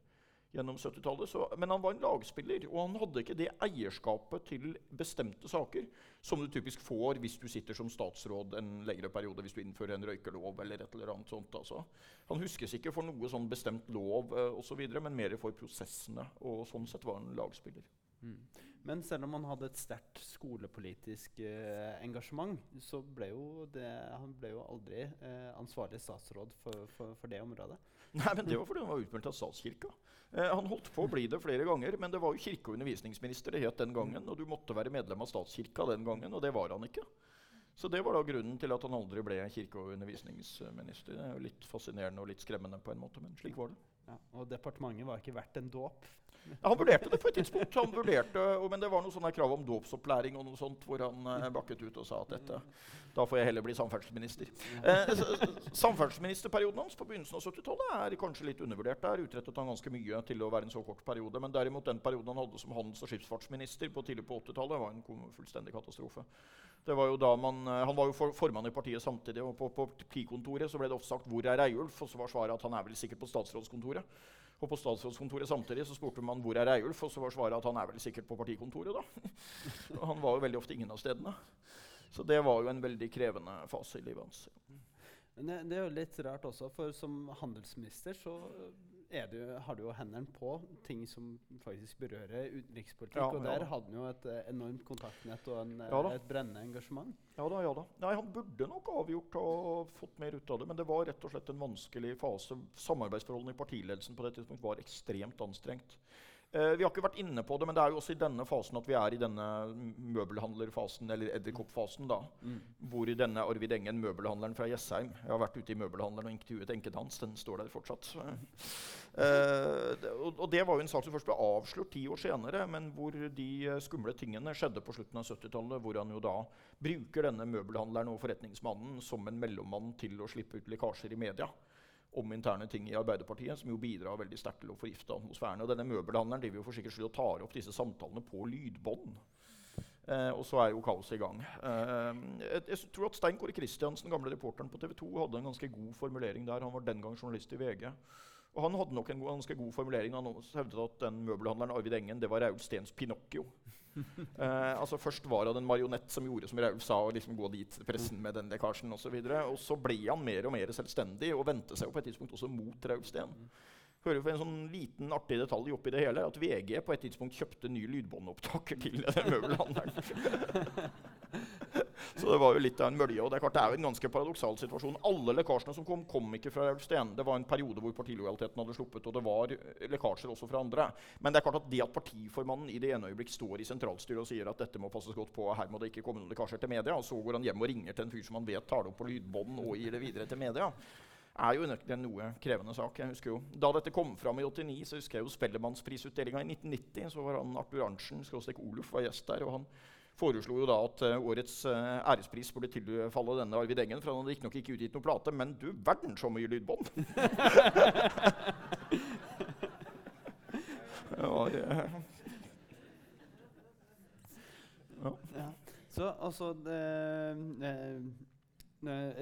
Speaker 2: gjennom 70-tallet. Men han var en lagspiller, og han hadde ikke det eierskapet til bestemte saker som du typisk får hvis du sitter som statsråd en lengre periode hvis du innfører en røykelov. eller et eller annet sånt. Altså. Han huskes ikke for noe sånn bestemt lov, eh, og så men mer for prosessene. Og sånn sett var han lagspiller. Mm.
Speaker 3: Men selv om han hadde et sterkt skolepolitisk eh, engasjement, så ble jo det, han ble jo aldri eh, ansvarlig statsråd for, for, for, det området.
Speaker 2: Nei, men Det var fordi han var utmeldt av statskirka. Eh, han holdt på å bli det flere ganger, men det var jo kirke- og undervisningsminister det het den gangen. Og du måtte være medlem av statskirka den gangen, og det var han ikke. Så det var da grunnen til at han aldri ble kirke- og undervisningsminister. Det er jo Litt fascinerende og litt skremmende, på en måte, men slik var det.
Speaker 3: Ja, og departementet var ikke verdt en dåp.
Speaker 2: Han vurderte det på et tidspunkt, han vurderte, men det var noe krav om dåpsopplæring og noe sånt, hvor han eh, bakket ut og sa at dette, da får jeg heller bli samferdselsminister. Eh, samferdselsministerperioden hans på begynnelsen av 70-tallet er kanskje litt undervurdert. Der utrettet han ganske mye til å være en så kort periode. Men derimot den perioden han hadde som handels- og skipsfartsminister på tidlig på 80-tallet, var en fullstendig katastrofe. Var man, eh, Han var jo for, formann i partiet samtidig, og på, på partikontoret så ble det ofte sagt 'Hvor er Reiulf?' Og så var svaret at han er vel sikkert på statsrådskontoret. Og på statsrådskontoret samtidig så spurte man hvor er Reiulf, og så var svaret at han er vel sikkert på partikontoret. da. han var jo veldig ofte ingen av stedene. Så det var jo en veldig krevende fase i livet hans.
Speaker 3: Men det, det, er jo litt rart også, for som handelsminister så du, har du jo hendene på ting som faktisk berører utenrikspolitikk. Ja, og der ja. hadde han jo et uh, enormt kontaktnett og en, ja, et brennende engasjement.
Speaker 2: Ja da, ja da. Nei, Han burde nok avgjort og fått mer ut av det, men det var rett og slett en vanskelig fase. Samarbeidsforholdene i partiledelsen på det tidspunkt var ekstremt anstrengt. Eh, vi har ikke vært inne på det, men det er jo også i denne fasen at vi er i denne møbelhandlerfasen, eller edderkoppfasen, da. Mm. Hvor denne Arvid Engen, møbelhandleren fra Jessheim Jeg har vært ute i møbelhandleren og intervjuet enken hans. Den står der fortsatt. eh, og, og, det var jo en sak som først ble avslørt ti år senere, men hvor de skumle tingene skjedde på slutten av 70-tallet. Hvor han jo da bruker denne møbelhandleren og forretningsmannen som en mellommann til å slippe ut lekkasjer i media om interne ting i Arbeiderpartiet, som jo bidrar veldig sterkt til å forgifte atmosfæren. Og denne møbelhandleren driver jo for sikkerhets skyld og tar opp disse samtalene på lydbånd. Eh, og så er jo kaoset i gang. Eh, jeg, jeg, tror at Stein Kåre Kristiansen, gamle reporteren på TV 2, hadde en ganske god formulering der. Han var den gang journalist i VG. Og han hadde nok en ganske god formulering. Han hevdet at den møbelhandleren Arvid Engen det var Raul Steens Pinocchio. eh, altså Først var han en marionett som gjorde som Raulf sa, og liksom gå dit pressen med den lekkasjen osv. Og, så og så ble han mer og mer selvstendig og vendte seg jo på et tidspunkt også mot Raulf Steen. Hører for en sånn liten artig detalj oppi det hele at VG på et tidspunkt kjøpte ny lydbåndopptaker til møbelhandleren. Så det var jo litt av en mølje. Og det er klart det er jo en ganske paradoksal situasjon. Alle lekkasjene som kom, kom ikke fra Elvsten. Det var en periode hvor partilojaliteten hadde sluppet, og det var lekkasjer også fra andre. Men det er klart at det at partiformannen i det ene øyeblikk står i sentralstyret og sier at dette må passes godt på, her må det ikke komme noen lekkasjer til media, og så går han hjem og ringer til en fyr som han vet tar det opp på lydbånd og gir det videre til media er jo en noe krevende sak. jeg husker jo, Da dette kom fram i 89, så husker jeg jo Spellemannsprisutdelinga i 1990. Så var han Arthur Arntzen, Oluf, var gjest der. og han foreslo jo da at uh, årets uh, ærespris burde tilfalle denne Arvid Engen. For han hadde riktignok ikke utgitt noen plate, men du verden så mye lydbånd! ja, ja.
Speaker 3: ja. Så altså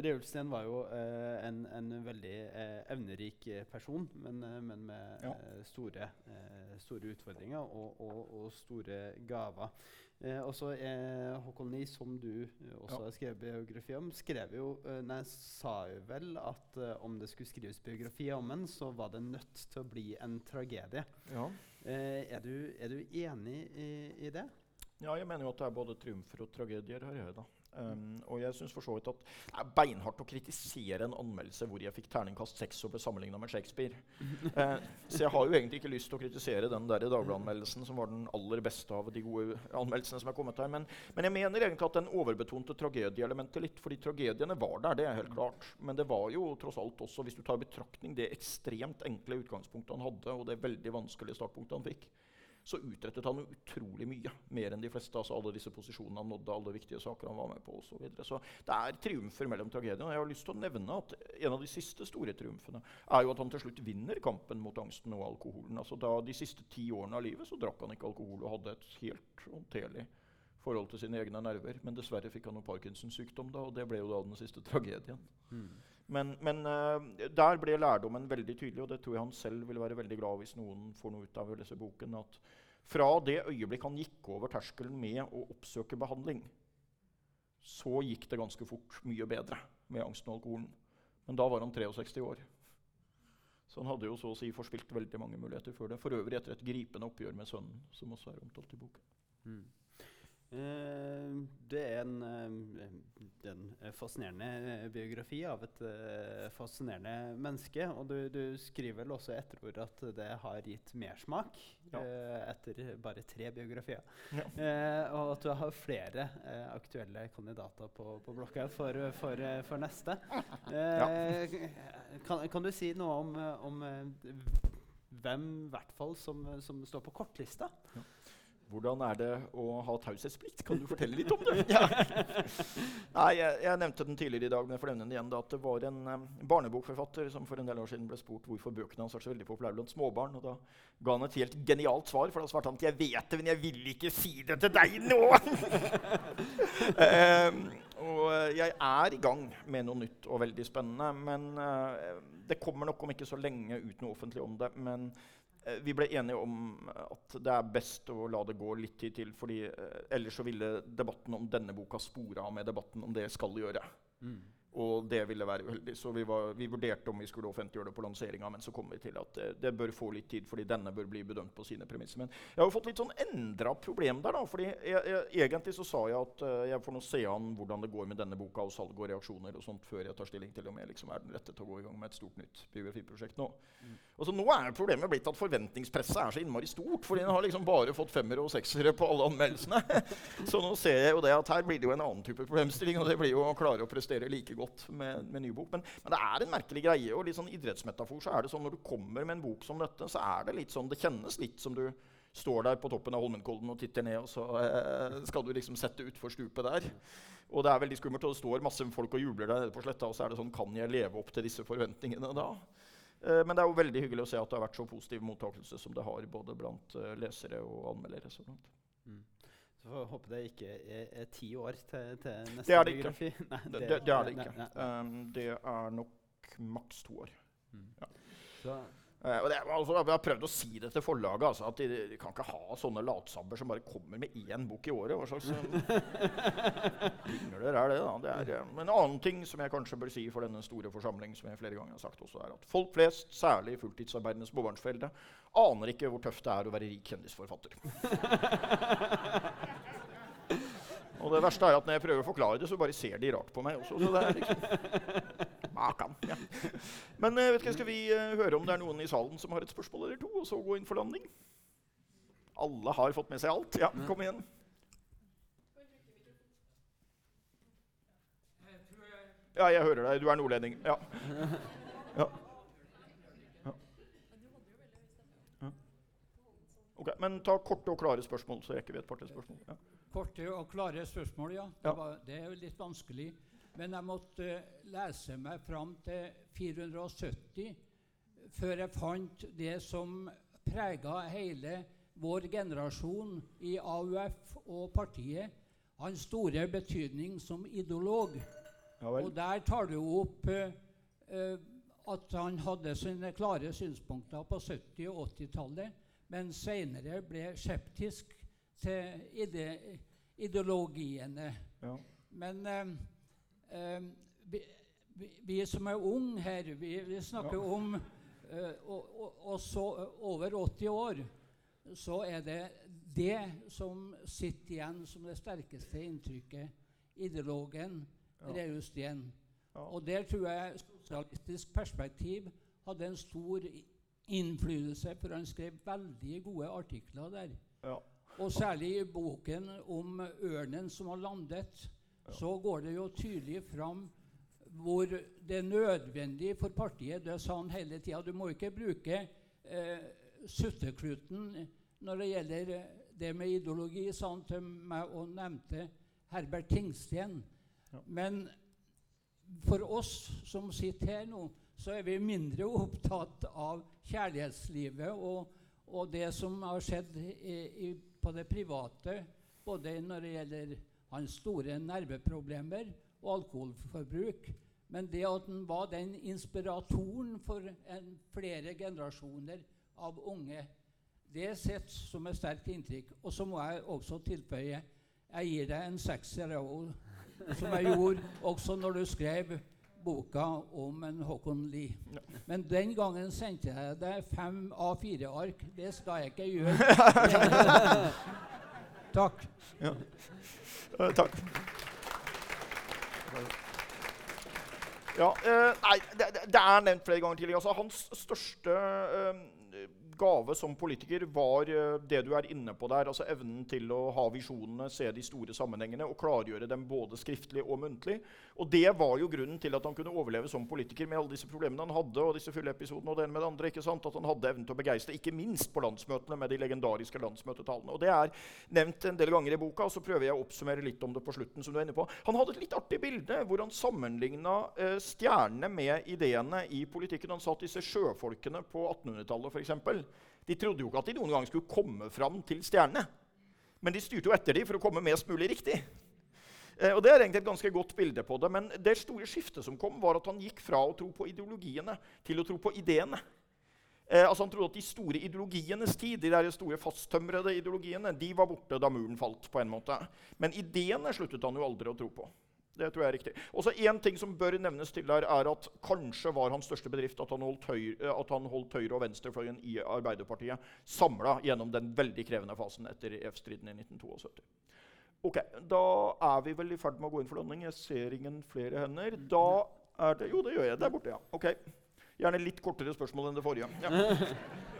Speaker 3: det var jo eh, en, en, veldig eh, evnerik person, men, eh, men med ja. Eh, store, eh, store, utfordringer og, og, og store gaver. Eh, også Håkon Lie, som du også ja. har skrevet biografi om, skrev jo, nei, sa jo vel at om det skulle skrives biografi om ham, så var det nødt til å bli en tragedie. Ja. Er du, er, du, enig i, i det?
Speaker 2: Ja, jeg mener jo at det er både triumfer og tragedier her. Jeg, da. Um, og jeg syns for så vidt at det er beinhardt å kritisere en anmeldelse hvor jeg fikk terningkast seks og ble sammenligna med Shakespeare. uh, så jeg har jo egentlig ikke lyst til å kritisere den der Dagbladet-anmeldelsen, som var den aller beste av de gode anmeldelsene som er kommet her. Men, men jeg mener egentlig at den overbetonte tragedieelementet litt. fordi tragediene var der, det er helt klart. Men det var jo tross alt også, hvis du tar i betraktning det ekstremt enkle utgangspunktet han hadde, og det veldig vanskelige startpunktet han fikk, så utrettet han utrolig mye. Mer enn de fleste. altså Alle disse posisjonene han nådde, alle viktige saker han var med på osv. Så, videre. så det er triumfer mellom tragediene. Jeg har lyst til å nevne at en av de siste store triumfene er jo at han til slutt vinner kampen mot angsten og alkoholen. Altså da De siste ti årene av livet så drakk han ikke alkohol og hadde et helt håndterlig forhold til sine egne nerver. Men dessverre fikk han jo Parkinsons sykdom, da, og det ble jo da den siste tragedien. Mm. Men, men uh, der ble lærdommen veldig tydelig, og det tror jeg han selv vil være veldig glad hvis noen får noe ut av å lese boken. at Fra det øyeblikk han gikk over terskelen med å oppsøke behandling, så gikk det ganske fort mye bedre med angsten og alkoholen. Men da var han 63 år. Så han hadde jo så å si forspilt veldig mange muligheter før det. For øvrig etter et gripende oppgjør med sønnen, som også er omtalt i boken. Mm.
Speaker 3: Eh, det er en, eh, en, fascinerende eh, biografi av et fascinerende menneske. Og du, du skriver vel også etterord at det har gitt mersmak ja. etter bare tre biografier. Ja. og at du har flere aktuelle kandidater på, på blokka for, for, for neste. Ja. Kan, kan, du si noe om, om hvem hvert fall som, som står på kortlista? Ja.
Speaker 2: Hvordan er det å ha taushetsplikt? Kan du fortelle litt om det? ja. Nei, jeg, jeg, nevnte den tidligere i dag, men jeg får nevne den igjen. Da, at det var en um, barnebokforfatter som for en del år siden ble spurt hvorfor bøkene hans var så veldig populære blant småbarn. og Da ga han et helt genialt svar, for da svarte han at 'jeg vet det, men jeg vil ikke si det til deg nå'. um, og eh, jeg er i gang med noe nytt og veldig spennende. Men uh, det kommer nok om ikke så lenge ut noe offentlig om det. men vi ble enige om at det er best å la det gå litt tid til. fordi eh, Ellers så ville debatten om denne boka spore av med debatten om det skal gjøre. Mm. Og det ville være uheldig. Så vi, var, vi, vurderte om vi skulle offentliggjøre det på lanseringa, men så kom vi til at det, det, bør få litt tid, fordi denne bør bli bedømt på sine premisser. Men jeg har jo fått litt sånn endra problem der, da. fordi jeg, jeg, egentlig så sa jeg at uh, jeg får nå se an hvordan det går med denne boka og salg og reaksjoner og sånt før jeg tar stilling til om jeg liksom er den rette til å gå i gang med et stort nytt biografiprosjekt nå. Mm. Og så nå er problemet blitt at forventningspresset er så innmari stort, fordi den har liksom bare fått femmere og seksere på alle anmeldelsene. så nå ser jeg jo det at her blir det jo en annen type problemstilling, og det blir jo å klare å prestere like godt med, med ny bok. Men, men, det er en merkelig greie. Og litt sånn idrettsmetafor så er det sånn når du kommer med en bok som dette, så er det litt sånn Det kjennes litt som du står der på toppen av Holmenkollen og titter ned, og så eh, skal du liksom sette utfor stupet der. Og det er veldig skummelt, og det står masse folk og jubler der nede på sletta, og så er det sånn Kan jeg leve opp til disse forventningene da? Eh, men det er jo veldig hyggelig å se at det har vært så positiv mottakelse som det har både blant eh, lesere og anmeldere. Så mm.
Speaker 3: Så får håpe det ikke er, er ti år til, til neste
Speaker 2: det det biografi. Nei, det, det, det, er det ikke. Nei, nei. Um, det er nok maks to år. Mm.
Speaker 3: Ja. Så
Speaker 2: Eh, og det, altså, jeg har prøvd å si det til forlaget. Altså, at de, de kan ikke ha sånne latsabber som bare kommer med én bok i året. Hva slags eh, pingler er det? da? det er, eh, en annen ting som jeg kanskje bør si for denne store forsamling, som jeg flere ganger har sagt også, er at folk flest, særlig fulltidsarbeidende småbarnsforeldre, aner ikke hvor tøft det er å være rik kjendisforfatter. Og det verste er at når jeg prøver å forklare det, så bare ser de rart på meg også. Så det er liksom Makan. Ja. Men eh, vet ikke, skal vi eh, høre om det er noen i salen som har et spørsmål eller to, og så gå inn for landing? Alle har fått med seg alt? Ja, kom igjen. Ja, jeg hører deg. Du er nordlending. Ja. ja. ja. Men ta korte og klare spørsmål, så rekker vi et par til spørsmål. Ja.
Speaker 4: Korte og klare spørsmål, ja.
Speaker 2: Ja.
Speaker 4: Det, var, det er jo litt vanskelig. Men jeg måtte eh, lese meg fram til 470 før jeg fant det som prega hele vår generasjon i AUF og partiet. Hans store betydning som ideolog.
Speaker 2: Ja.
Speaker 4: Og der tar du opp uh, at han hadde sine klare synspunkter på 70- og 80-tallet, men senere ble skeptisk til ide ideologiene.
Speaker 2: Ja.
Speaker 4: Men eh, vi, vi, vi som er unge her, vi, vi snakker
Speaker 2: Ja.
Speaker 4: om og, og, og så over 80 år, så er det det som sitter igjen som det sterkeste inntrykket. Ideologen
Speaker 2: Ja.
Speaker 4: Reus Steen.
Speaker 2: Ja.
Speaker 4: Og der tror jeg sosialistisk perspektiv hadde en stor innflytelse, for han skrev veldig gode artikler der.
Speaker 2: Ja.
Speaker 4: Og særlig i boken om ørnen som har landet. Så går det jo tydelig fram hvor det er nødvendig for partiet. Det sa han hele tida. Du må ikke bruke eh, suttekluten når det gjelder det med ideologi, sa han til meg og nevnte Herbert Tingsten.
Speaker 2: Ja.
Speaker 4: Men for oss som sitter her nå, så er vi mindre opptatt av kjærlighetslivet og, og det som har skjedd i, i, på det private, både når det gjelder hans store nerveproblemer og alkoholforbruk. Men det at han var den inspiratoren for en, flere generasjoner av unge, det sitter som et sterkt inntrykk. Og så må jeg også tilføye jeg gir deg en sekser, som jeg gjorde også når du skrev boka om en Håkon Lie. Men den gangen sendte jeg deg fem A4-ark. Det skal jeg ikke gjøre. Takk.
Speaker 2: Eh, takk. Ja, eh, nei, det, det- er nevnt flere ganger tidligere. Altså, hans største eh, gave som politiker var eh, det du er inne på der. altså Evnen til å ha visjonene, se de store sammenhengene og klargjøre dem både skriftlig og muntlig. Og det var jo grunnen til at han kunne overleve som politiker med alle disse problemene han hadde. og disse fylleepisodene og det ene med det andre, ikke sant? At han hadde evnen til å begeistre, ikke minst på landsmøtene med de legendariske landsmøtetalene. Og det er nevnt en del ganger i boka, og så prøver jeg å oppsummere litt om det på slutten. som du er inne på. Han hadde et litt artig bilde hvor han sammenligna eh, stjernene med ideene i politikken. Han satt disse sjøfolkene på 1800-tallet for eksempel, de trodde jo ikke at de noen gang skulle komme fram til stjernene. Men de styrte jo etter dem for å komme mest mulig riktig. Eh, og Det er egentlig et ganske godt bilde på det. Men det store skiftet som kom, var at han gikk fra å tro på ideologiene til å tro på ideene. Eh, altså Han trodde at de store ideologienes tid, de der store fasttømrede ideologiene, de var borte da muren falt. på en måte. Men ideene sluttet han jo aldri å tro på. Det tror jeg er riktig. Også Én ting som bør nevnes til der, er at kanskje var hans største bedrift at han holdt, høyre, eh, at han holdt høyre- og venstrefløyen i Arbeiderpartiet samla gjennom den veldig krevende fasen etter EF-striden i 1972. Ok, Da er vi vel i ferd med å gå inn for landing. Jeg ser ingen flere hender. Da er det Jo, det gjør jeg. Der borte, ja. Ok. Gjerne litt kortere spørsmål enn det forrige. Ja.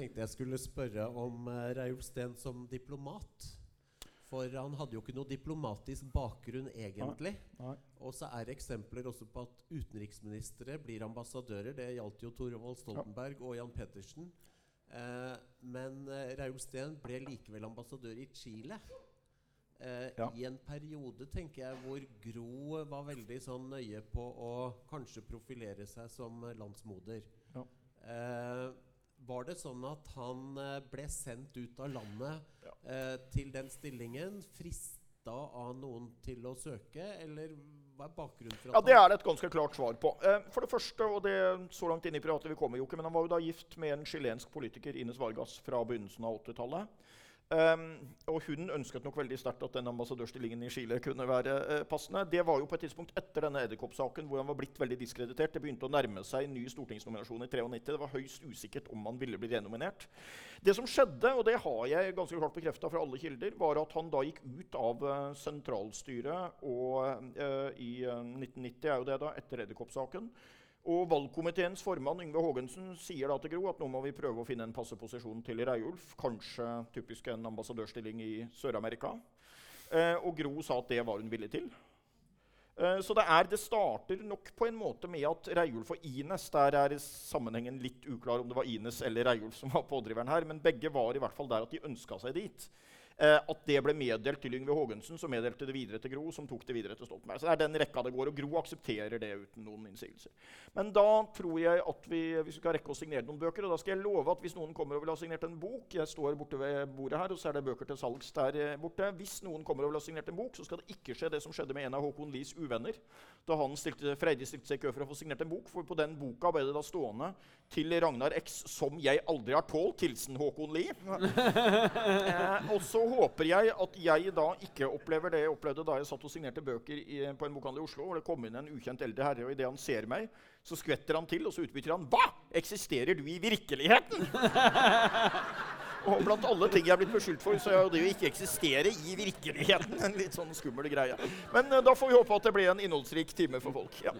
Speaker 5: tenkte jeg skulle spørre om uh, Reiulf Steen som diplomat. For han hadde jo ikke noe diplomatisk bakgrunn egentlig.
Speaker 2: Nei.
Speaker 5: Og så er det eksempler også på at utenriksministre blir ambassadører. Det gjaldt jo Thorvald Stoltenberg og Jan Pettersen. Eh, men uh, Reiulf Steen ble likevel ambassadør i Chile. Eh,
Speaker 2: Ja.
Speaker 5: I en periode tenker jeg hvor Gro var veldig sånn nøye på å kanskje profilere seg som eh, landsmoder.
Speaker 2: Ja.
Speaker 5: Eh, var det sånn at han eh, ble sendt ut av landet
Speaker 2: Ja.
Speaker 5: eh, til den stillingen? Frista av noen til å søke, eller hva er bakgrunnen for at
Speaker 2: Ja, Det er det et ganske klart svar på. Eh, for det første, og det så langt inn i pratet vi kommer jo ikke, men han var jo da gift med en chilensk politiker, Ines Vargas, fra begynnelsen av 80-tallet. Um, og hun ønsket nok veldig sterkt at den ambassadørstillingen i Chile kunne være uh, passende. Det var jo på et tidspunkt etter denne edderkoppsaken hvor han var blitt veldig diskreditert. Det begynte å nærme seg ny stortingsnominasjon i 93. Det var høyst usikkert om han ville bli renominert. Det som skjedde, og det har jeg ganske klart bekrefta fra alle kilder, var at han da gikk ut av uh, sentralstyret og, uh, i eh, 1990, er jo det da, etter Edderkopp-saken. Og valgkomiteens formann Yngve Haagensen sier da til Gro at nå må vi prøve å finne en passe posisjon til Reiulf. Kanskje typisk en ambassadørstilling i Sør-Amerika. Eh, og Gro sa at det var hun villig til. Eh, så det, er, det starter nok på en måte med at Reiulf og Ines Der er sammenhengen litt uklar om det var Ines eller Reiulf som var pådriveren her. Men begge var i hvert fall der at de ønska seg dit. Eh, at det ble meddelt til Yngve Haagensen, som meddelte det videre til Gro, som tok det videre til Stoltenberg. Så det er den rekka det går, og Gro aksepterer det uten noen innsigelser. Men da tror jeg at vi, vi skal rekke å signere noen bøker, og da skal jeg love at hvis noen kommer og vil ha signert en bok Jeg står borte ved bordet her, og så er det bøker til salgs der eh, borte. Hvis noen kommer og vil ha signert en bok, så skal det ikke skje det som skjedde med en av Håkon Lies uvenner. Da han stilte, stilte seg i kø for å få signert en bok, for på den boka ble det da stående til Ragnar X, som jeg aldri har tålt. Hilsen Håkon Lie. eh, og så håper jeg at jeg da ikke opplever det jeg opplevde da jeg satt og signerte bøker i, på en bokhandel i Oslo, hvor det kom inn en ukjent eldre herre, og idet han ser meg, så skvetter han til, og så utbytter han Hva?! Eksisterer du i virkeligheten?! og blant alle ting jeg er blitt beskyldt for, så er jo det å ikke eksistere i virkeligheten en litt sånn skummel greie. Men eh, da får vi håpe at det ble en innholdsrik time for folk. Ja.